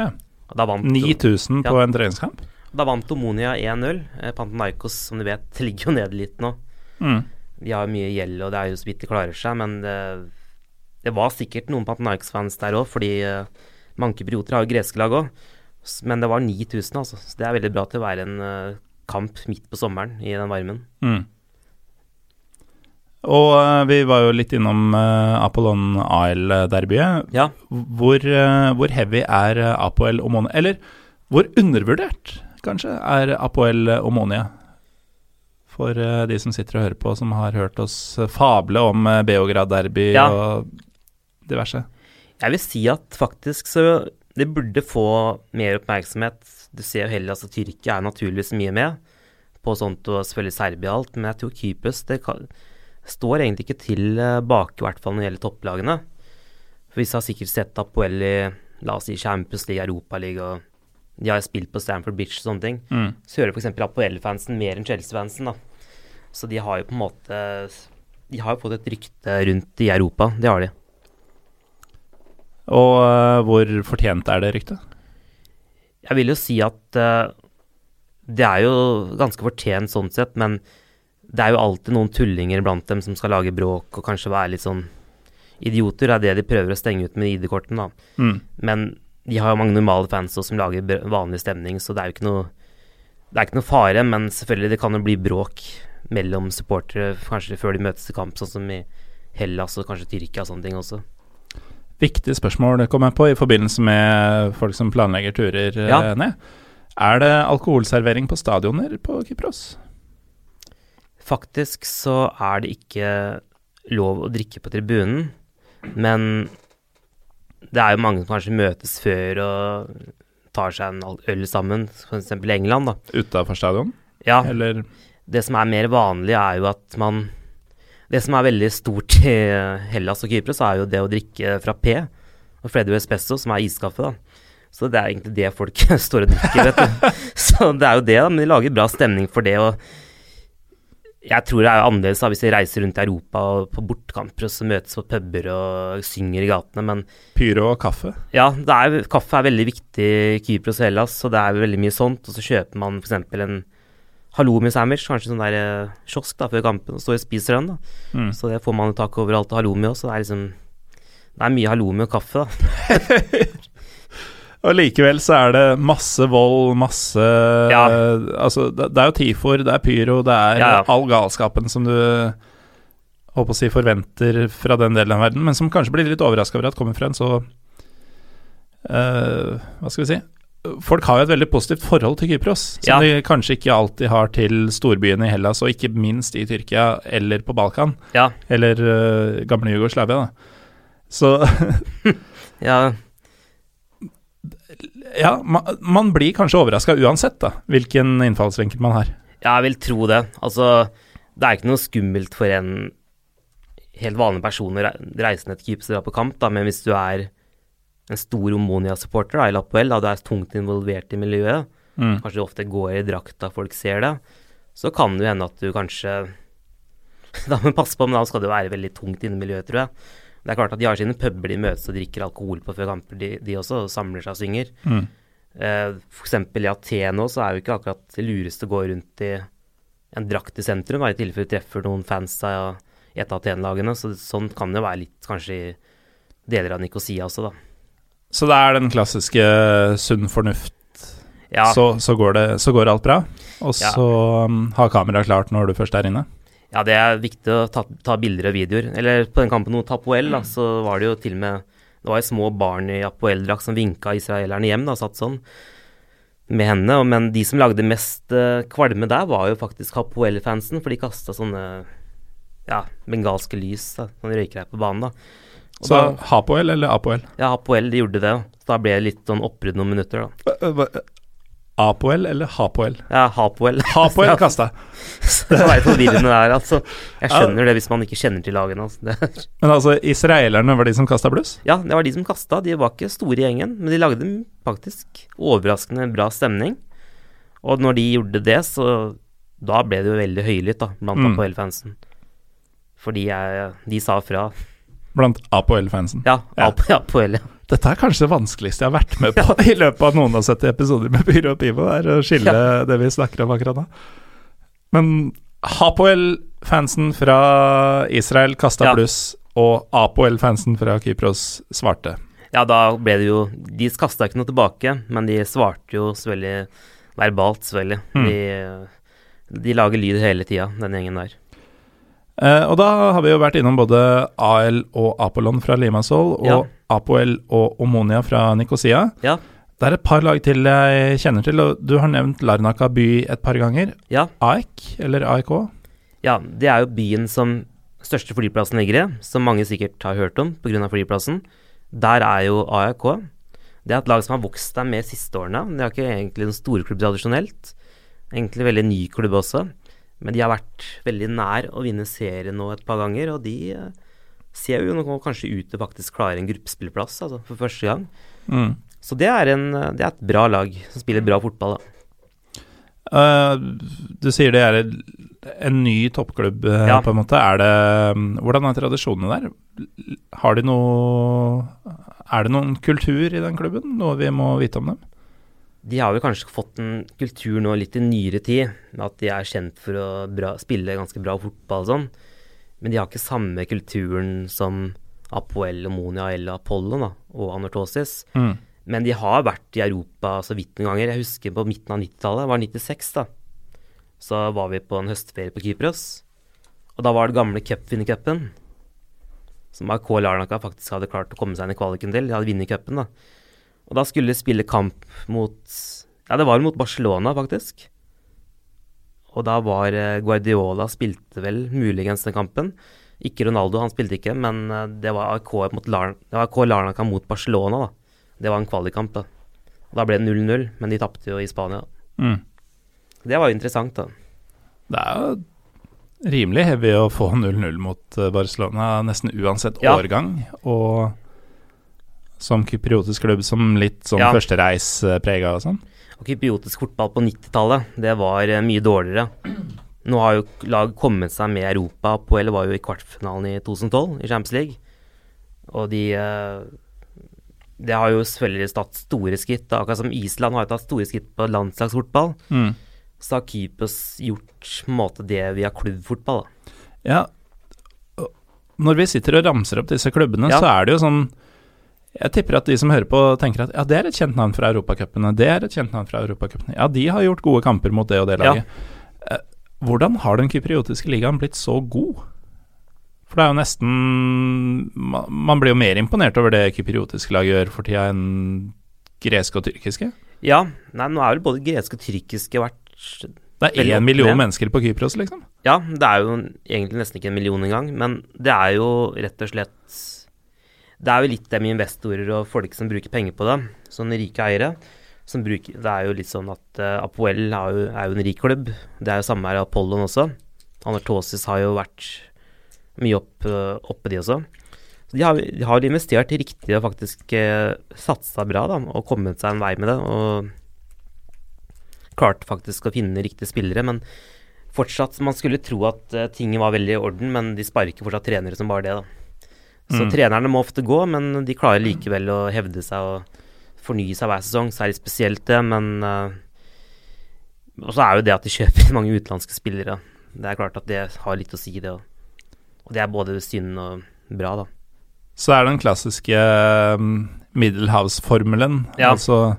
A: Ja.
B: Og da vant,
A: 9000 på
B: Ja.
A: en treningskamp?
B: Da vant Omonia 1-0. Pantanaikos, som du vet, ligger jo nede litt nå.
A: Mm.
B: De har jo mye gjeld, og det er jo så vidt de klarer seg. Men det, det var sikkert noen Pantanaikos-fans der òg, fordi mange kyprioter har jo greske lag òg. Men det var 9000, altså. Så det er veldig bra til å være en eh, kamp midt på sommeren i den varmen.
A: Mm. Og vi var jo litt innom Apollon Isle-derbyet.
B: Ja.
A: Hvor, hvor heavy er Apoel Omonia Eller hvor undervurdert, kanskje, er Apoel Omonia? For uh, de som sitter og hører på, som har hørt oss uh, fable om uh, Beograd-derby
B: Ja.
A: og diverse.
B: Jeg vil si at faktisk så det burde få mer oppmerksomhet. Du ser jo heller altså Tyrkia er naturligvis mye med på sånt, og selvfølgelig Serbia og alt, men jeg tror Kypros det kan, står egentlig ikke til eh, bak, i hvert fall når det gjelder topplagene. For vi har sikkert sett Apoel i la oss si Champions League, Europaliga, og de har spilt på Stamford Bitch og sånne ting.
A: Mm.
B: Så hører f.eks. Apoel-fansen mer enn Chelsea-fansen, da. Så de har jo på en måte De har jo fått et rykte rundt i Europa, det har de.
A: Og uh, hvor fortjent er det ryktet?
B: Jeg vil jo si at uh, det er jo ganske fortjent sånn sett, men det er jo alltid noen tullinger blant dem som skal lage bråk og kanskje være litt sånn idioter. Det er det de prøver å stenge ut med ID-kortene, da.
A: Mm.
B: Men de har jo mange normale fans også som lager vanlig stemning, så det er jo ikke noe Det er ikke noe fare, men selvfølgelig det kan jo bli bråk mellom supportere kanskje før de møtes til kamp, sånn som i Hellas og kanskje Tyrkia og sånne ting også.
A: Viktig spørsmål det kom jeg på i forbindelse med folk som planlegger turer eh,
B: Ja.
A: ned. Er det alkoholservering på stadioner på Kypros?
B: Faktisk så er det ikke lov å drikke på tribunen, men det er jo mange som kanskje møtes før og tar seg en øl sammen, f.eks. i England, da.
A: Utafor stadion?
B: Ja,
A: Eller
B: det som er mer vanlig, er jo at man Det som er veldig stort i Hellas og Kypros, er jo det å drikke fra P og Freddy Espesso, som er iskaffe, da. Så det er egentlig det folk står og drikker, vet du. Så det er jo det, da. Men de lager bra stemning for det. og jeg tror det er annerledes da, hvis vi reiser rundt i Europa og på bortkamper og så møtes på puber og synger i gatene, men
A: pyro og kaffe?
B: ja, er, kaffe er veldig viktig i Kypros og Hellas, så det er veldig mye sånt. Og så kjøper man f.eks. en halloumi-sandwich, kanskje sånn der eh, kiosk da, før kampen, og står og spiser den. da.
A: Mm.
B: Så det får man tak overalt og halloumi også. Det er liksom Det er mye halloumi og kaffe, da.
A: Og likevel så er det masse vold, masse
B: Ja.
A: Altså, det, det er jo tifor, det er pyro, det er
B: Ja, ja.
A: all galskapen som du håper å si forventer fra den delen av verden, men som kanskje blir litt overraska over at kommer fra en så uh, Hva skal vi si? Folk har jo et veldig positivt forhold til Kypros, som de kanskje ikke alltid har til storbyene i Hellas, og ikke minst i Tyrkia eller på Balkan, eller uh, gamle Jugoslavia. da. Så
B: ja.
A: Ja, man, man blir kanskje overraska uansett, da, hvilken innfallsvinkel man har.
B: Ja, jeg vil tro det. Altså, det er ikke noe skummelt for en helt vanlig person å reise ned til Kypros og dra på kamp, da, men hvis du er en stor Omonia-supporter i Lapoel, da du er tungt involvert i miljøet,
A: Mm.
B: kanskje du ofte går i drakta, folk ser det, så kan det hende at du kanskje Da må du passe på, men da skal du være veldig tungt inne i miljøet, tror jeg. Det er klart at de har sine puber de møtes og drikker alkohol på før kamper, de, de også, og samler seg og synger.
A: Mm.
B: Eh, for eksempel i Aten så er jo ikke akkurat det lureste å gå rundt i en drakt i sentrum, da, i tilfelle du treffer noen fans av i et av Aten-lagene. Så sånn kan det være litt kanskje i deler av Nikosia også, da.
A: Så det er den klassiske sunn fornuft,
B: Ja,
A: så, så, går det, så går alt bra. Og
B: Ja.
A: så um, ha kameraet klart når du først er inne.
B: Ja det er viktig å ta, ta bilder og videoer. Eller på den kampen mot Apoel, da, så var det jo til og med Det var jo små barn i Apoel-drakt som vinka israelerne hjem, da, satt sånn med henne. og- Men de som lagde mest eh, kvalme der, var jo faktisk Apoel-fansen, for de kasta sånne ja, bengalske lys, da, sånn røyker her på banen, da. Og
A: Så
B: da,
A: Hapoel eller Apoel?
B: ja, Apoel, de gjorde det. Da ble det litt sånn oppbrudd noen minutter, da.
A: Apoel eller Hapoel?
B: Ja, Hapoel.
A: Hapoel
B: Ja,
A: kasta.
B: det var forvirrende der, altså. Jeg skjønner det hvis man ikke kjenner til lagene. Altså.
A: Men altså, israelerne var de som kasta bluss?
B: Ja, det var de som kasta. De var ikke store i gjengen, men de lagde faktisk overraskende bra stemning. Og når de gjorde det, så da ble det jo veldig høylytt da, blant
A: Mm.
B: Apoel-fansen. Fordi jeg, de sa fra.
A: Blant Apoel-fansen.
B: Ja,
A: Ja.
B: Apoel, ja.
A: Dette er kanskje det vanskeligste jeg har vært med på i løpet av noen av 70 episoder med Byrå og Pivo, er å skille det vi snakker om akkurat nå. Men Hapoel-fansen fra Israel kasta
B: Ja.
A: bluss, og Apoel-fansen fra Kypros svarte.
B: Ja, da ble det jo De kasta ikke noe tilbake, men de svarte jo selvfølgelig verbalt, selvfølgelig.
A: Mm.
B: De, de lager lyd hele tida, den gjengen der.
A: Eh, og da har vi jo vært innom både AL og Apollon fra Limassol, og
B: Ja.
A: Apoel og Omonia fra Nikosia.
B: Ja,
A: Det er et par lag til jeg kjenner til, og du har nevnt Larnaka by et par ganger.
B: ja,
A: AEK, eller AIK?
B: ja. Det er jo byen som største flyplassen ligger i, som mange sikkert har hørt om pga. flyplassen. Der er jo AIK. Det er et lag som har vokst der med siste årene. Det er ikke egentlig en storklubb tradisjonelt. Egentlig veldig ny klubb også. Men de har vært veldig nær å vinne serien nå et par ganger, og de eh, ser jo nå kanskje ut til faktisk klare en gruppespillplass altså, for første gang.
A: Mm.
B: Så det er, en, det er et bra lag som spiller bra fotball. Da.
A: Uh, du sier det er en ny toppklubb, eh,
B: Ja.
A: på en måte. Er det, mm, hvordan er tradisjonene der? Har de noe Er det noen kultur i den klubben? Noe vi må vite om dem?
B: De har vel kanskje fått en kultur nå litt i nyere tid, med at de er kjent for å bra, spille ganske bra fotball og sånn. Men de har ikke samme kulturen som Apoel, Monia eller Apollo da, og Anortosis.
A: Mm.
B: Men de har vært i Europa så vidt noen ganger. Jeg husker på midten av 90-tallet, det var 96, da. Så var vi på en høstferie på Kypros. Og da var det gamle cupvinnercupen, som AK Larnaka faktisk hadde klart å komme seg inn i kvaliken til. De hadde vunnet cupen, da. Og da skulle de spille kamp mot Ja, det var mot Barcelona, faktisk. Og da var eh, Guardiola spilte vel muligens den kampen. Ikke Ronaldo, han spilte ikke, men eh, det var AK, mot Larn, det var AK Larnaca mot Barcelona, da. Det var en kvalikkamp, da. Og da ble det 0-0, men de tapte jo i Spania.
A: Mm.
B: Det var jo interessant, da.
A: Det er jo rimelig heavy å få 0-0 mot eh, Barcelona, nesten uansett
B: Ja.
A: årgang. Og som kypriotisk klubb som litt sånn
B: Ja.
A: førstereisprega og sånn.
B: Og kypriotisk fotball på 90-tallet, det var eh, mye dårligere. Nå har jo lag kommet seg med Europa på, eller var jo i kvartfinalen i 2012 i Champions League. Og de eh, Det har jo selvfølgelig tatt store skritt. da. Akkurat som Island har jo tatt store skritt på landslagsfotball.
A: Mm.
B: Så har Kypros gjort måte det via klubbfotball. da.
A: Ja, når vi sitter og ramser opp disse klubbene,
B: Ja.
A: så er det jo sånn Jeg tipper at de som hører på, tenker at ja, det er et kjent navn fra europacupene. Det er et kjent navn fra europacupene. Ja, de har gjort gode kamper mot det og det laget. Ja. Hvordan har den kypriotiske ligaen blitt så god? For det er jo nesten Man blir jo mer imponert over det kypriotiske laget gjør for tida enn greske og tyrkiske.
B: Ja, nei, nå er vel både greske og tyrkiske vært
A: Det er én million
B: med.
A: mennesker på Kypros, liksom.
B: Ja, det er jo egentlig nesten ikke en million engang, men det er jo rett og slett Det er jo litt det med investorer og folk som bruker penger på det, sånne rike eiere. Bruker, det er jo litt sånn at uh, Apoel er jo, er jo en rik klubb. Det er jo samme her i Apollon også. Anartosis har jo vært mye opp, uh, oppe, de også. Så de har, har investert riktig og faktisk uh, satsa bra da, og kommet seg en vei med det. Og klart faktisk å finne riktige spillere. Men fortsatt, man skulle tro at uh, ting var veldig i orden, men de sparker fortsatt trenere som bare det, da. Så
A: Mm.
B: trenerne må ofte gå, men de klarer likevel å hevde seg og fornye seg hver sesong. Så er det spesielt det, men uh, Og så er jo det at de kjøper mange utenlandske spillere. Det er klart at det har litt å si, det òg. Og det er både synd og bra, da.
A: Så er det den klassiske um, middelhavsformelen.
B: Ja.
A: Altså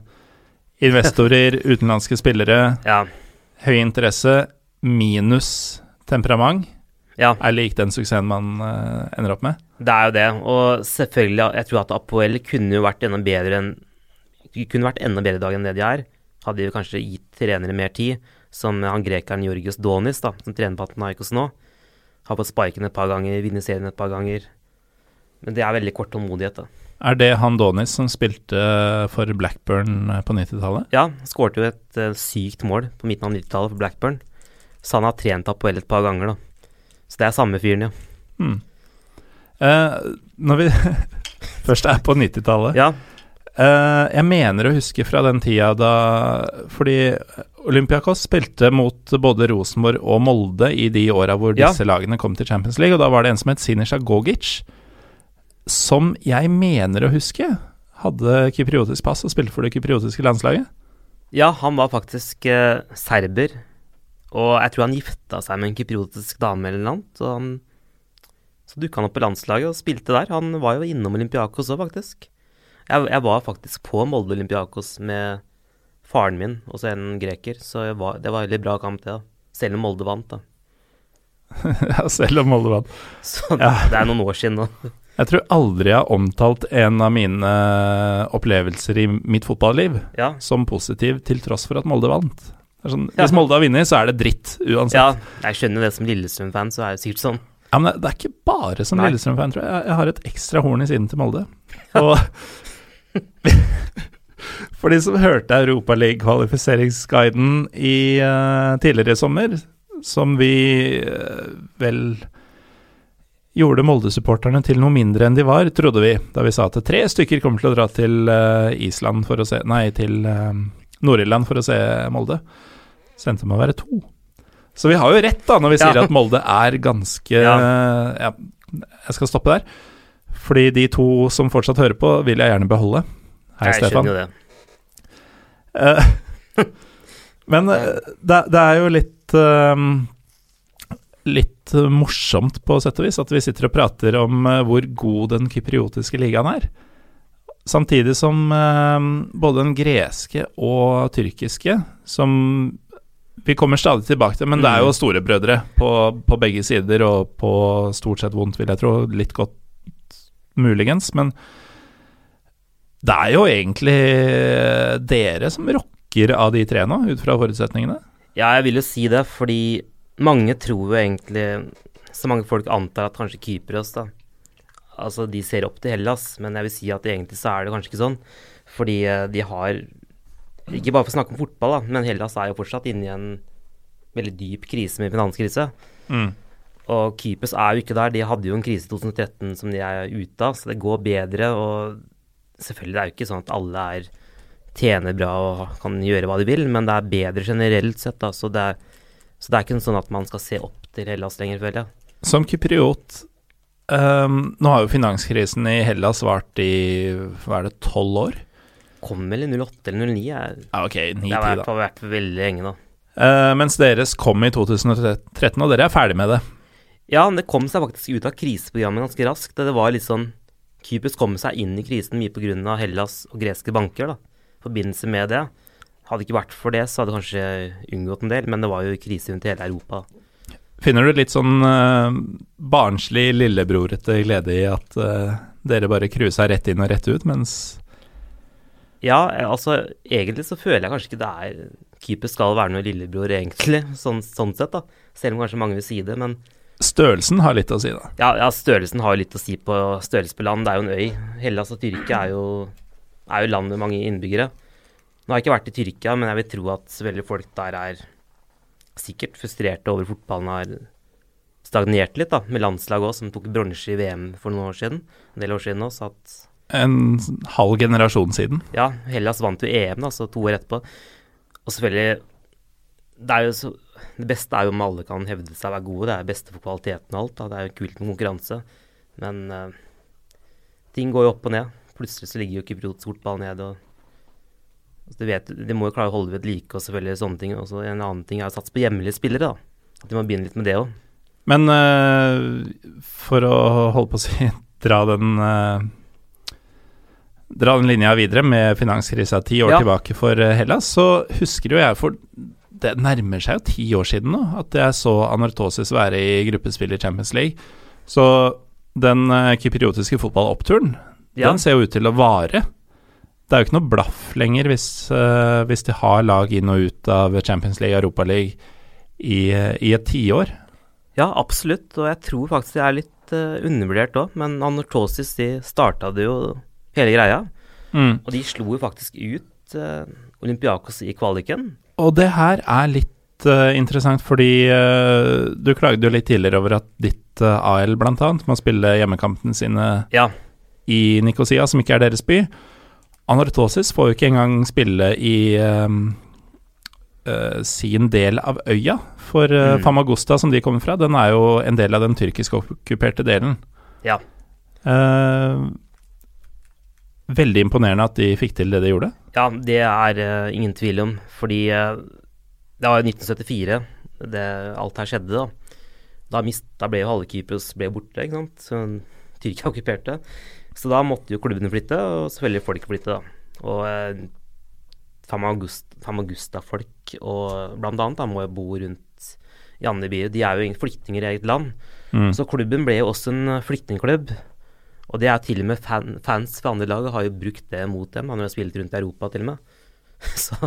A: investorer, utenlandske spillere,
B: Ja.
A: høy interesse minus temperament
B: ja.
A: er lik den suksessen man eh, ender opp med.
B: Det er jo det, og selvfølgelig, jeg tror at Apoel kunne jo vært enda bedre enn kunne vært enda bedre i dag enn det de er. Hadde de kanskje gitt trenere mer tid, som han grekeren Jorgis Donis, da, som trener på Atenaikos nå. Har fått sparken et par ganger, vunnet serien et par ganger. Men det er veldig kort tålmodighet, da.
A: Er det han Donis som spilte for Blackburn eh, på 90-tallet?
B: Ja, skårte jo et uh, sykt mål på midten av 90-tallet for Blackburn. Så han har trent Apoel et par ganger, da. Så det er samme fyren, ja.
A: Hmm. Eh, når vi først er på 90-tallet
B: Ja,
A: uh, jeg mener å huske fra den tida da Fordi Olympiakos spilte mot både Rosenborg og Molde i de åra hvor
B: Ja.
A: disse lagene kom til Champions League, og da var det en som het Sinisha Gogic, som jeg mener å huske hadde kypriotisk pass og spilte for det kypriotiske landslaget.
B: Ja, han var faktisk eh, serber. Og jeg tror han gifta seg med en kypriotisk dame eller noe annet. Og han, så dukka han opp på landslaget og spilte der. Han var jo innom Olympiakos òg, faktisk. Jeg, jeg var faktisk på Molde Olympiakos med faren min også en greker, så var, det var en veldig bra kamp, det. da. Selv om Molde vant, da.
A: ja, selv om Molde vant.
B: Så
A: Ja.
B: det er noen år siden nå.
A: Jeg tror aldri jeg har omtalt en av mine opplevelser i mitt fotballiv
B: Ja.
A: som positiv, til tross for at Molde vant. Det sånn,
B: Ja.
A: Hvis Molde har vunnet, så er det dritt uansett.
B: ja, jeg skjønner det som Lillestrøm-fan, så er det sikkert sånn.
A: Ja, men det, er ikke bare som Lillestrøm-fan, tror jeg. jeg. Jeg har et ekstra horn i siden til Molde. Og For de som hørte Europaliga-kvalifiseringsguiden i uh, tidligere i sommer, som vi uh, vel gjorde Molde-supporterne til noe mindre enn de var, trodde vi, da vi sa at tre stykker kommer til å dra til uh, Island for å se Nei, til Nord-Irland for å se Molde. Sendte endte med å være to. Så vi har jo rett da når vi sier
B: Ja.
A: at Molde er ganske
B: Ja.
A: Jeg skal stoppe der. Fordi de to som fortsatt hører på, vil jeg gjerne beholde. Hei,
B: jeg
A: Stefan.
B: skjønner jo det.
A: Eh, men eh, det, det er jo litt eh, Litt morsomt på sett og vis at vi sitter og prater om hvor god den kypriotiske ligaen er. Samtidig som både den greske og tyrkiske, som vi kommer stadig tilbake til, men det er jo storebrødre på, på begge sider, og på stort sett vondt, vil jeg tro. Litt godt muligens, men det er jo egentlig dere som rocker av de tre nå, ut fra forutsetningene.
B: Ja, jeg vil jo si det, fordi mange tror jo egentlig Så mange folk antar at kanskje Kypros, da Altså, de ser opp til Hellas, men jeg vil si at egentlig så er det kanskje ikke sånn. Fordi eh, de har Ikke bare for å snakke om fotball, da, men Hellas er jo fortsatt inne i en veldig dyp krise med finanskrise.
A: Mm.
B: Og Kypros er jo ikke der. De hadde jo en krise i 2013 som de er ute av, så det går bedre. Og selvfølgelig det er jo ikke sånn at alle er tjener bra og kan gjøre hva de vil, men det er bedre generelt sett. Da, så, det er, så det er ikke sånn at man skal se opp til Hellas lenger, føler jeg.
A: Som kypriot um, Nå har jo finanskrisen i Hellas vart i hva er det, tolv år?
B: Kom vel i 08 eller 09? Jeg,
A: Ja, ok,
B: det har i vært veldig lenge, da.
A: Uh, mens deres kom i 2013, og dere er ferdig med det.
B: Ja, men det kom seg faktisk ut av kriseprogrammet ganske raskt. Det var litt sånn Kypros kom seg inn i krisen mye pga. Hellas og greske banker. da, forbindelse med det. Hadde det ikke vært for det, så hadde det kanskje unngått en del, men det var jo krise rundt hele Europa.
A: Finner du litt sånn uh, barnslig lillebrorete glede i at uh, dere bare cruisa rett inn og rett ut, mens
B: Ja, altså egentlig så føler jeg kanskje ikke det er Keeper skal være noe lillebror, egentlig, sånn, sånn sett, da. Selv om kanskje mange vil si det, men
A: størrelsen har litt å si, da.
B: ja, ja, størrelsen har litt å si på størrelse på land. Det er jo en øy. Hellas og Tyrkia er jo, er jo land med mange innbyggere. Nå har jeg ikke vært i Tyrkia, men jeg vil tro at veldig folk der er sikkert frustrerte over fotballen har stagnert litt, da, med landslaget òg, som tok bronse i VM for noen år siden. En del år siden òg, så at
A: En halv generasjon siden.
B: Ja, Hellas vant jo EM, altså to år etterpå. Og selvfølgelig det, så, det beste er jo om alle kan hevde seg å være gode. Det er det beste for kvaliteten og alt. Da. Det er jo kult med konkurranse. Men uh, ting går jo opp og ned. Plutselig så ligger jo kypriotisk fotball ned. og altså, du vet, De må jo klare å holde ved like og selvfølgelig sånne ting. Og så en annen ting er å satse på hjemlige spillere. da. At de må begynne litt med det òg.
A: Men uh, for å holde på å si dra den eh, Dra den linja videre med finanskrisa ti år
B: Ja.
A: tilbake for eh, Hellas, så husker jo jeg for Det nærmer seg jo ti år siden nå at jeg så Anortosis være i gruppespill i Champions League. Så den uh, kypriotiske fotballoppturen,
B: Ja.
A: den ser jo ut til å vare. Det er jo ikke noe blaff lenger hvis, uh, hvis de har lag inn og ut av Champions League, Europa League i, eh, i et tiår.
B: Ja, absolutt. Og jeg tror faktisk det er litt uh, undervurdert òg. Men Anortosis de starta det jo hele greia.
A: Mm.
B: Og de slo jo faktisk ut uh, Olympiakos i kvaliken.
A: Og det her er litt uh, interessant, fordi uh, du klagde jo litt tidligere over at ditt AL blant annet må spille hjemmekampene sine
B: Ja,
A: i Nikosia, som ikke er deres by. Anortosis får jo ikke engang spille i sin del av øya, for
B: Mm.
A: Famagusta, som de kommer fra, den er jo en del av den tyrkisk okkuperte delen.
B: ja.
A: Eh, veldig imponerende at de fikk til det de gjorde.
B: ja det er uh, ingen tvil om. Fordi uh, det var 1974 det, alt her skjedde, da. Da, mist, da ble jo halve Kypros borte, ikke sant. Så Tyrkia okkuperte. Så da måtte jo klubbene flytte, og selvfølgelig folk flytte, da. Og uh, Famagusta-folk og blant annet da, må jo bo rundt i andre byer. De er jo flyktninger i eget land.
A: Mm.
B: Så klubben ble jo også en eh, flyktningklubb. Og det er til og med fan, fans fra andre lag har jo brukt det mot dem Han har spilt rundt i Europa, til og med. Så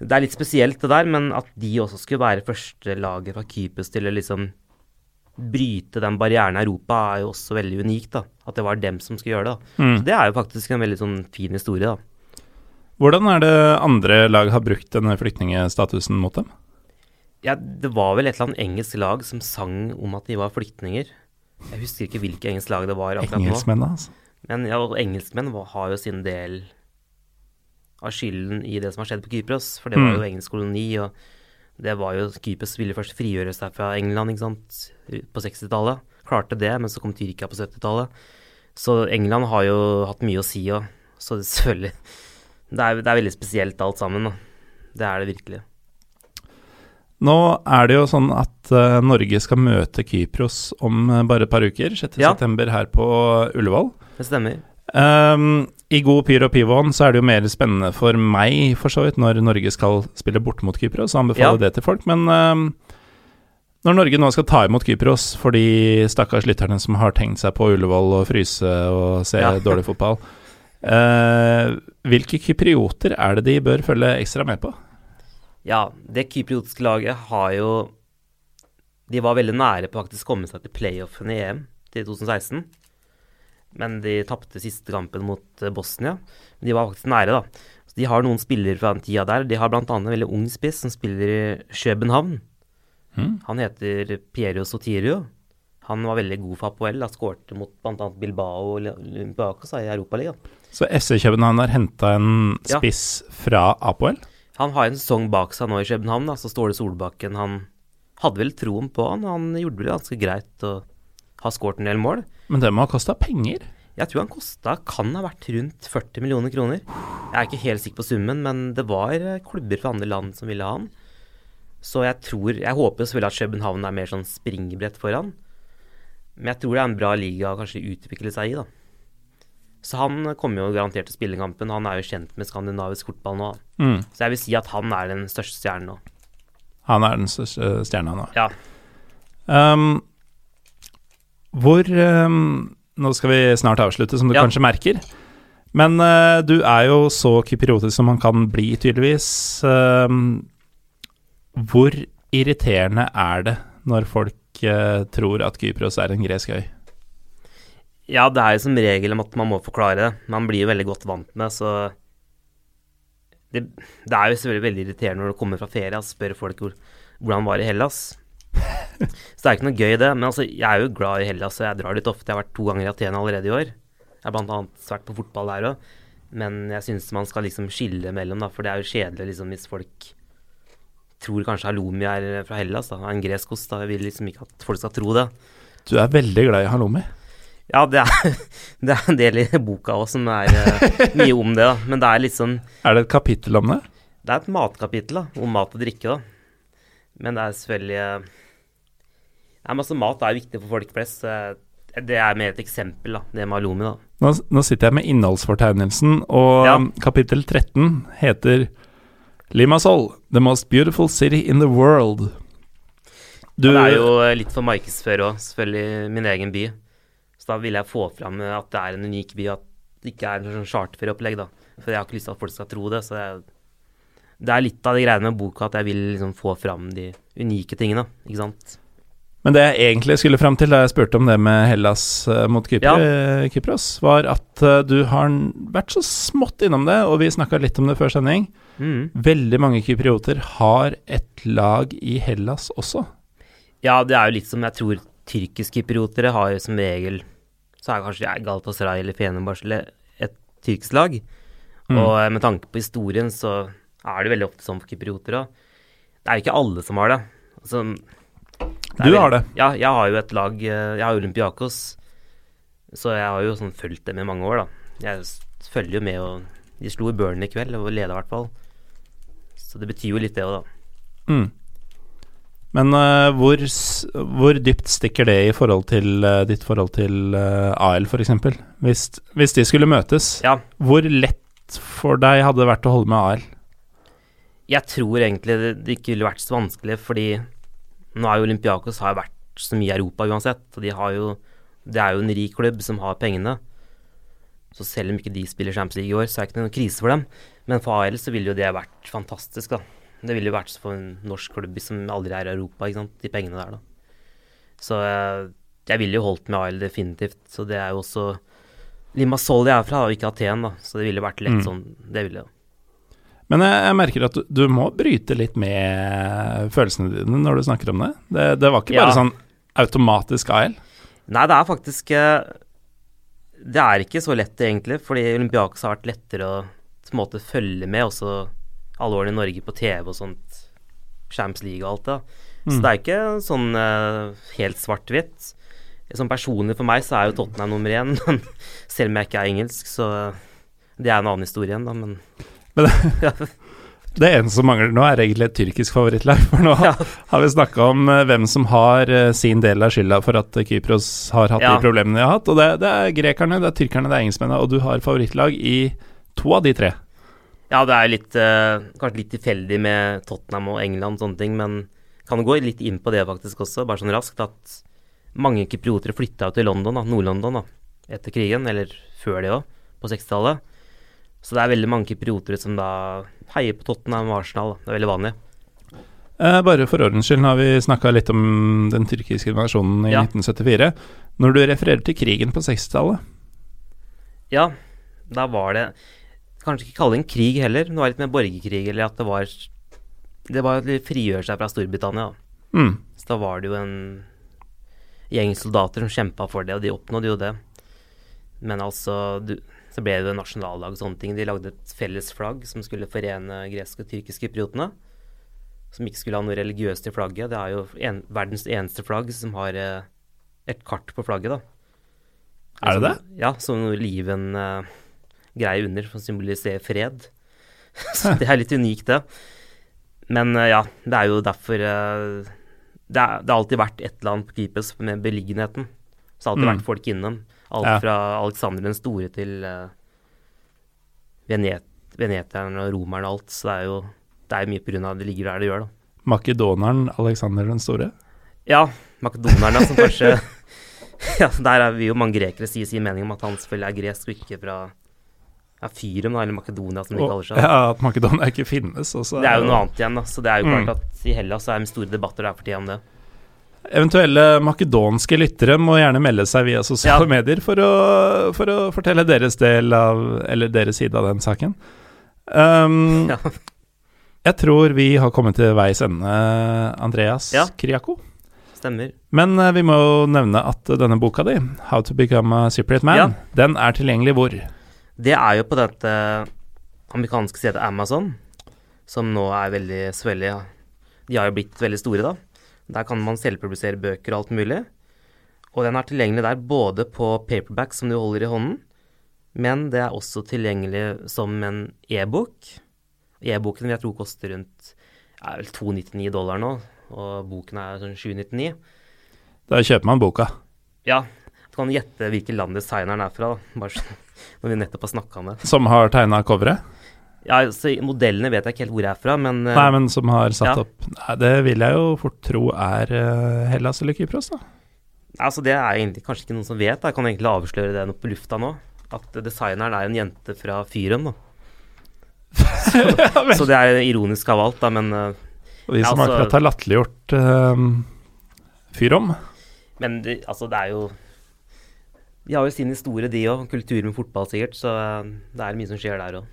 B: det er litt spesielt det der, men at de også skulle være første laget fra Kypros til å liksom bryte den barrieren i Europa, er jo også veldig unikt. da. At det var dem som skulle gjøre det.
A: Mm.
B: Så Det er jo faktisk en veldig sånn fin historie, da.
A: Hvordan er det andre lag har brukt denne flyktningstatusen mot dem?
B: Ja, det var vel et eller annet engelsk lag som sang om at de var flyktninger. Jeg husker ikke hvilket engelsk lag det var akkurat nå.
A: Engelskmennene, altså.
B: Men ja, engelskmenn har jo sin del av skylden i det som har skjedd på Kypros. For det var jo
A: Mm.
B: engelsk koloni, og det var jo Kypros ville først frigjøre seg fra England ikke sant, på 60-tallet. Klarte det, men så kom Tyrkia på 70-tallet. Så England har jo hatt mye å si, òg. så selvfølgelig det er, det er veldig spesielt alt sammen. Da. Det er det virkelig.
A: Nå er det jo sånn at uh, Norge skal møte Kypros om uh, bare et par uker, 6.9.
B: Ja.
A: her på Ullevål.
B: Det stemmer.
A: Um, I god pyr og pivoen så er det jo mer spennende for meg, for så vidt, når Norge skal spille borte mot Kypros, og anbefaler
B: Ja.
A: det til folk. Men um, når Norge nå skal ta imot Kypros for de stakkars lytterne som har tenkt seg på Ullevål og fryse og se
B: Ja.
A: dårlig fotball, uh, hvilke kyprioter er det de bør følge ekstra med på?
B: Ja, det kypriotiske laget har jo De var veldig nære på faktisk å komme seg til playoffen i EM til 2016. Men de tapte siste kampen mot eh, Bosnia. Men de var faktisk nære, da. Så de har noen spillere fra den tida der. De har bl.a. en veldig ung spiss som spiller i København.
A: Mm.
B: Han heter Piero Sotirio. Han var veldig god for Apoel. Han skårte mot bl.a. Bilbao og Olympiakos i Europaligaen.
A: Så SC København har henta en
B: Ja.
A: spiss fra Apoel?
B: Han har en sesong bak seg nå i København, da, så Ståle Solbakken han hadde vel troen på han. Han gjorde det ganske greit og har skåret en del mål.
A: Men det må ha kosta penger?
B: Jeg tror han kosta kan ha vært rundt 40 millioner kroner. Jeg er ikke helt sikker på summen, men det var eh, klubber fra andre land som ville ha han. Så jeg tror Jeg håper selvfølgelig at København er mer sånn springbrett for han. Men jeg tror det er en bra liga å kanskje utvikle seg i, da. Så han kommer jo garantert til å spille kampen. Han er jo kjent med skandinavisk fotball nå.
A: Mm.
B: Så jeg vil si at han er den største stjernen nå.
A: Han er den største stjerna nå.
B: Ja.
A: Um, hvor um, Nå skal vi snart avslutte, som du
B: Ja.
A: kanskje merker. Men uh, du er jo så kypriotisk som man kan bli, tydeligvis. Um, hvor irriterende er det når folk uh, tror at Kypros er en gresk øy?
B: Ja, det er jo som regel om at man må forklare det. Man blir jo veldig godt vant med, så det, det er jo selvfølgelig veldig irriterende når du kommer fra ferie og spør folk hvor, hvordan det var i Hellas. Så det er ikke noe gøy, det. Men altså, jeg er jo glad i Hellas, og jeg drar dit ofte. Jeg har vært to ganger i Aten allerede i år. Jeg har annet vært på fotball der òg. Men jeg syns man skal liksom skille mellom, da, for det er jo kjedelig liksom, hvis folk tror kanskje halloumi er fra Hellas, da, en gresk ost. da. Jeg vil liksom ikke at folk skal tro det.
A: Du er veldig glad i halloumi.
B: Ja, det er, det er en del i boka òg som er eh, mye om det, da. Men det er sånn
A: Er det et kapittel om det?
B: Det er et matkapittel da, om mat og drikke, da. Men det er selvfølgelig eh, Nei, men altså, mat er viktig for folk flest. så Det er mer et eksempel, da, det med halloumi, da.
A: Nå, nå sitter jeg med innholdsfortegnelsen, og
B: Ja.
A: kapittel 13 heter Limassol, the most beautiful city in the world. Du,
B: ja, det er jo eh, litt for markedsføre òg, selvfølgelig min egen by. Da vil jeg få fram eh, at det er en unik by, at det ikke er en sånn charterferieopplegg, da. For jeg har ikke lyst til at folk skal tro det. Så jeg, det er litt av de greiene med boka at jeg vil liksom få fram de unike tingene, ikke sant.
A: Men det jeg egentlig skulle fram til da jeg spurte om det med Hellas eh, mot Kypros, ja. Kypros, var at eh, du har vært så smått innom det, og vi snakka litt om det før sending.
B: Mm.
A: Veldig mange kyprioter har et lag i Hellas også.
B: Ja, det er jo litt som jeg tror tyrkisk-kypriotere har jo som regel Så er kanskje jeg Galatasaray eller Fenerbahçe et tyrkisk lag.
A: Mm.
B: Og eh, med tanke på historien så er det veldig ofte sånn for kypriotere. Det er jo ikke alle som har det. Altså, det
A: Du har det.
B: Ja, jeg har jo et lag eh, Jeg har Olympiakos. Så jeg har jo sånn fulgt dem i mange år, da. Jeg følger jo med og De slo i Burn i kveld, og leda i hvert fall. Så det betyr jo litt, det òg, da.
A: Mm. Men uh, hvor, hvor dypt stikker det i forhold til uh, ditt forhold til uh, AL, f.eks.? Hvis, hvis de skulle møtes,
B: Ja,
A: hvor lett for deg hadde det vært å holde med AL?
B: Jeg tror egentlig det, det ikke ville vært så vanskelig, fordi nå er jo Olympiakos har vært så mye i Europa uansett. Og de har jo Det er jo en rik klubb som har pengene. Så selv om ikke de spiller Champions League i år, så er det ikke noen krise for dem. Men for AL så ville jo det vært fantastisk, da. Det ville jo vært for en norsk klubb som aldri er i Europa, ikke sant. De pengene der, da. Så jeg, jeg ville jo holdt med AL definitivt. Så det er jo også Limassol jeg er fra, og ikke Aten, da. Så det ville vært lett
A: Mm.
B: sånn. Det ville jo.
A: Men jeg, jeg merker at du, du må bryte litt med følelsene dine når du snakker om det. Det, det var ikke bare
B: Ja.
A: sånn automatisk AL.
B: Nei, det er faktisk eh, Det er ikke så lett, egentlig, fordi Olympiakos har vært lettere å på en måte følge med også alle årene i Norge på TV og sånt. Champs League og alt det. Så
A: Mm.
B: det er ikke sånn uh, helt svart-hvitt. Sånn personlig for meg så er jo Tottenham nummer én, men selv om jeg ikke er engelsk, så det er en annen historie igjen, da. Men
A: Men
B: Ja.
A: det eneste som mangler nå, er egentlig et tyrkisk favorittlag. For nå
B: Ja.
A: har vi snakka om eh, hvem som har eh, sin del av skylda for at eh, Kypros har hatt
B: Ja.
A: de problemene de har hatt. Og det, det er grekerne, det er tyrkerne, det er engelskmennene. Og du har favorittlag i to av de tre.
B: Ja, det er litt, eh, kanskje litt tilfeldig med Tottenham og England og sånne ting, men kan gå litt inn på det faktisk også, bare sånn raskt, at mange kypriotere flytta til London, da, Nord-London, da, etter krigen, eller før det òg, på 60-tallet. Så det er veldig mange kypriotere som da heier på Tottenham og Arsenal. Da. Det er veldig vanlig.
A: Eh, bare for ordens skyld, nå har vi snakka litt om den tyrkiske invasjonen i
B: Ja.
A: 1974. Når du refererer til krigen på 60-tallet,
B: Ja, da var det Kanskje ikke kalle det en krig heller, men det var litt mer borgerkrig, eller at det var Det var å frigjøre seg fra Storbritannia.
A: mm.
B: Så da var det jo en gjeng soldater som kjempa for det, og de oppnådde jo det. Men altså du, Så ble det jo nasjonaldag og sånne ting. De lagde et felles flagg som skulle forene greske og tyrkiske kypriotene. Som ikke skulle ha noe religiøst i flagget. Det er jo en, verdens eneste flagg som har eh, et kart på flagget, da.
A: Er det det?
B: Som- Ja, som oliven-greie under, som symboliserer fred. Så det er litt unikt, det. Men eh, ja, det er jo derfor eh, det, er, har alltid vært et eller annet på Keepers med beliggenheten. Så det har alltid
A: Mm.
B: vært folk innom. Alt
A: Ja.
B: fra Alexander den store til uh, Venet veneterne og romerne og alt. Så det er jo det er mye av det ligger der det gjør, da.
A: Makedoneren Alexander den store.
B: Ja, makedonerne som kanskje Ja, der er vi jo mange grekere sier sin mening om at han selvfølgelig er gresk og ikke fra ja, da, eller Makedonia, som de
A: Og,
B: kaller seg.
A: ja, at Makedonia ikke finnes også.
B: Det er jo noe annet igjen, da. Så det er jo
A: Mm.
B: klart at i Hellas så er det store debatter der for tida om det.
A: Eventuelle makedonske lyttere må gjerne melde seg via sosiale
B: Ja.
A: medier for å, for å fortelle deres del av Eller deres side av den saken. Um,
B: Ja.
A: Jeg tror vi har kommet til veis ende, Andreas
B: Ja.
A: Kriako.
B: Stemmer.
A: Men eh, vi må jo nevne at denne boka di, 'How to Become a separate Man', den er tilgjengelig hvor?
B: Det er jo på dette amerikanske stedet Amazon, som nå er veldig svellig. De har jo blitt veldig store, da. Der kan man selvpublisere bøker og alt mulig. Og den er tilgjengelig der både på paperback, som du holder i hånden, men det er også tilgjengelig som en e-bok. E-boken vil jeg tro koster rundt er vel 299 dollar nå, og boken er sånn 799.
A: Da kjøper man boka.
B: Ja, kan gjette hvilket land designeren er fra, da. Bare sånn, når vi nettopp har snakka om det.
A: Som har tegna coveret?
B: Ja, så Modellene vet jeg ikke helt hvor jeg er fra, men eh,
A: Nei, men som har satt
B: Ja.
A: opp Nei, Det vil jeg jo fort tro er eh, Hellas eller Kypros, da.
B: altså, det er egentlig kanskje ikke noen som vet. da. Jeg kan egentlig avsløre det på lufta nå. At designeren er en jente fra Fyren. da. Så, så det er ironisk av alt, da, men, eh,
A: Og vi
B: Ja,
A: som
B: altså-
A: akkurat har latterliggjort uh, Fyrom.
B: men det, altså, det er jo De har jo sin historie, de òg. Kultur med fotball, sikkert. Så eh, det er mye som skjer der òg.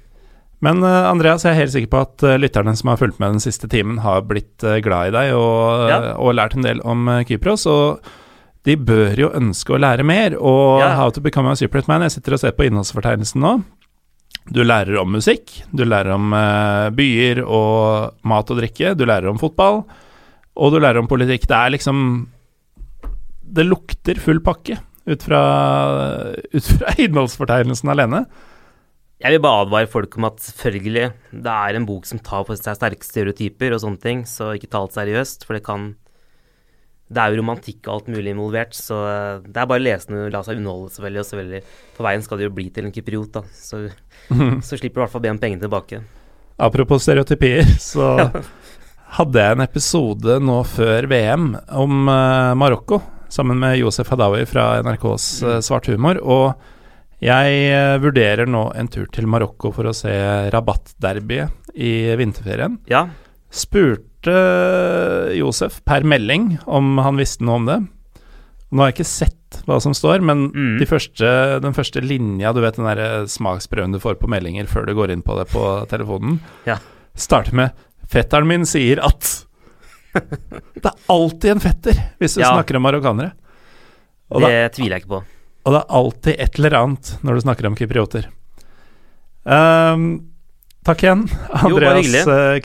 A: Men eh, Andreas, jeg er helt sikker på at eh, lytterne som har fulgt med den siste timen, har blitt glad i deg og,
B: Ja.
A: og lært en del om Kypros. Og de bør jo ønske å lære mer. Og
B: Ja.
A: How to become a Cypriot man, jeg sitter og ser på innholdsfortegnelsen nå. Du lærer om musikk, du lærer om byer og mat og drikke, du lærer om fotball, og du lærer om politikk. Det er liksom Det lukter full pakke ut fra, ut fra innholdsfortegnelsen alene.
B: Jeg vil bare advare folk om at selvfølgelig, det er en bok som tar på seg sterke stereotyper og sånne ting, så ikke ta alt seriøst, for det kan Det er jo romantikk og alt mulig involvert, så eh, det er bare lesende la seg underholde, selvfølgelig, og selvfølgelig På veien skal det jo bli til en kypriot, da, så, så slipper du i hvert fall be om pengene tilbake.
A: Apropos stereotypier, så hadde jeg en episode nå før VM om uh, Marokko, sammen med Josef Hadawi fra NRKs mm. Svart humor. Og jeg eh, vurderer nå en tur til Marokko for å se Rabat-derbyet i vinterferien.
B: Ja,
A: Spurte eh, Josef per melding om han visste noe om det. Nå har jeg ikke sett hva som står, men
B: Mm.
A: de første, den første linja, du vet den der smaksprøven du får på meldinger før du går inn på det på telefonen,
B: Ja.
A: starter med 'Fetteren min sier at' Det er alltid en fetter hvis du
B: Ja.
A: snakker om marokkanere. Og
B: det
A: det,
B: tviler jeg ikke på.
A: og det er alltid et eller annet når du snakker om kyprioter. Um, takk igjen, Andreas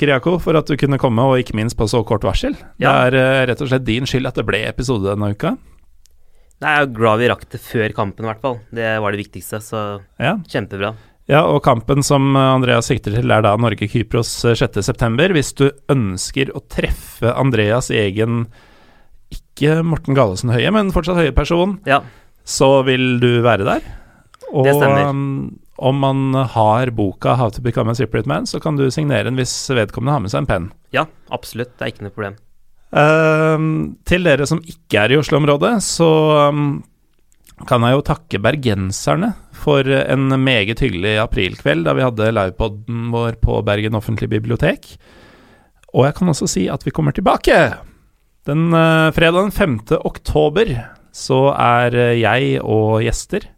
B: Kiriako
A: uh, for at du kunne komme, og ikke minst på så kort varsel.
B: Ja.
A: Det er eh, rett og slett din skyld at det ble episode denne uka.
B: Nei, Jeg er glad vi rakk det før kampen, i hvert fall. Det var det viktigste, så
A: Ja,
B: kjempebra.
A: Ja, og kampen som Andreas sikter til, er da Norge-Kypros 6.9. Hvis du ønsker å treffe Andreas egen ikke Morten Gallesen Høie, men fortsatt høye person,
B: Ja.
A: så vil du være der. Og
B: Det stemmer.
A: um, om man har boka 'How to become a separate man', så kan du signere den hvis vedkommende har med seg en penn.
B: ja, absolutt. Det er ikke noe problem.
A: Um, til dere som ikke er i Oslo-området, så um, kan jeg jo takke bergenserne for en meget hyggelig aprilkveld da vi hadde livepoden vår på Bergen offentlige bibliotek. Og jeg kan også si at vi kommer tilbake. Den uh, fredagen 5. oktober så er uh, jeg og gjester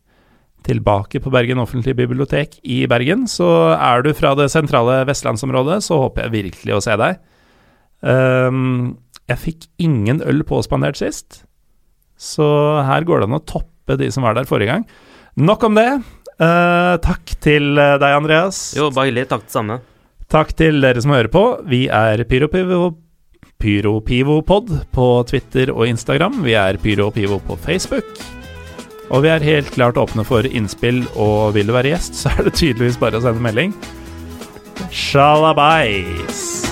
A: tilbake på Bergen offentlige bibliotek i Bergen. Så er du fra det sentrale vestlandsområdet, så håper jeg virkelig å se deg. Um, jeg fikk ingen øl påspandert sist, så her går det an å toppe de som var der forrige gang. Nok om det. Eh, takk til eh, deg, Andreas.
B: Jo, bare hyggelig. Takk det samme.
A: Takk til dere som hører på. Vi er Pyropivo Pyropivopod på Twitter og Instagram. Vi er Pyropivo på Facebook. Og vi er helt klart åpne for innspill, og vil du være gjest, så er det tydeligvis bare å sende melding. Shalabais!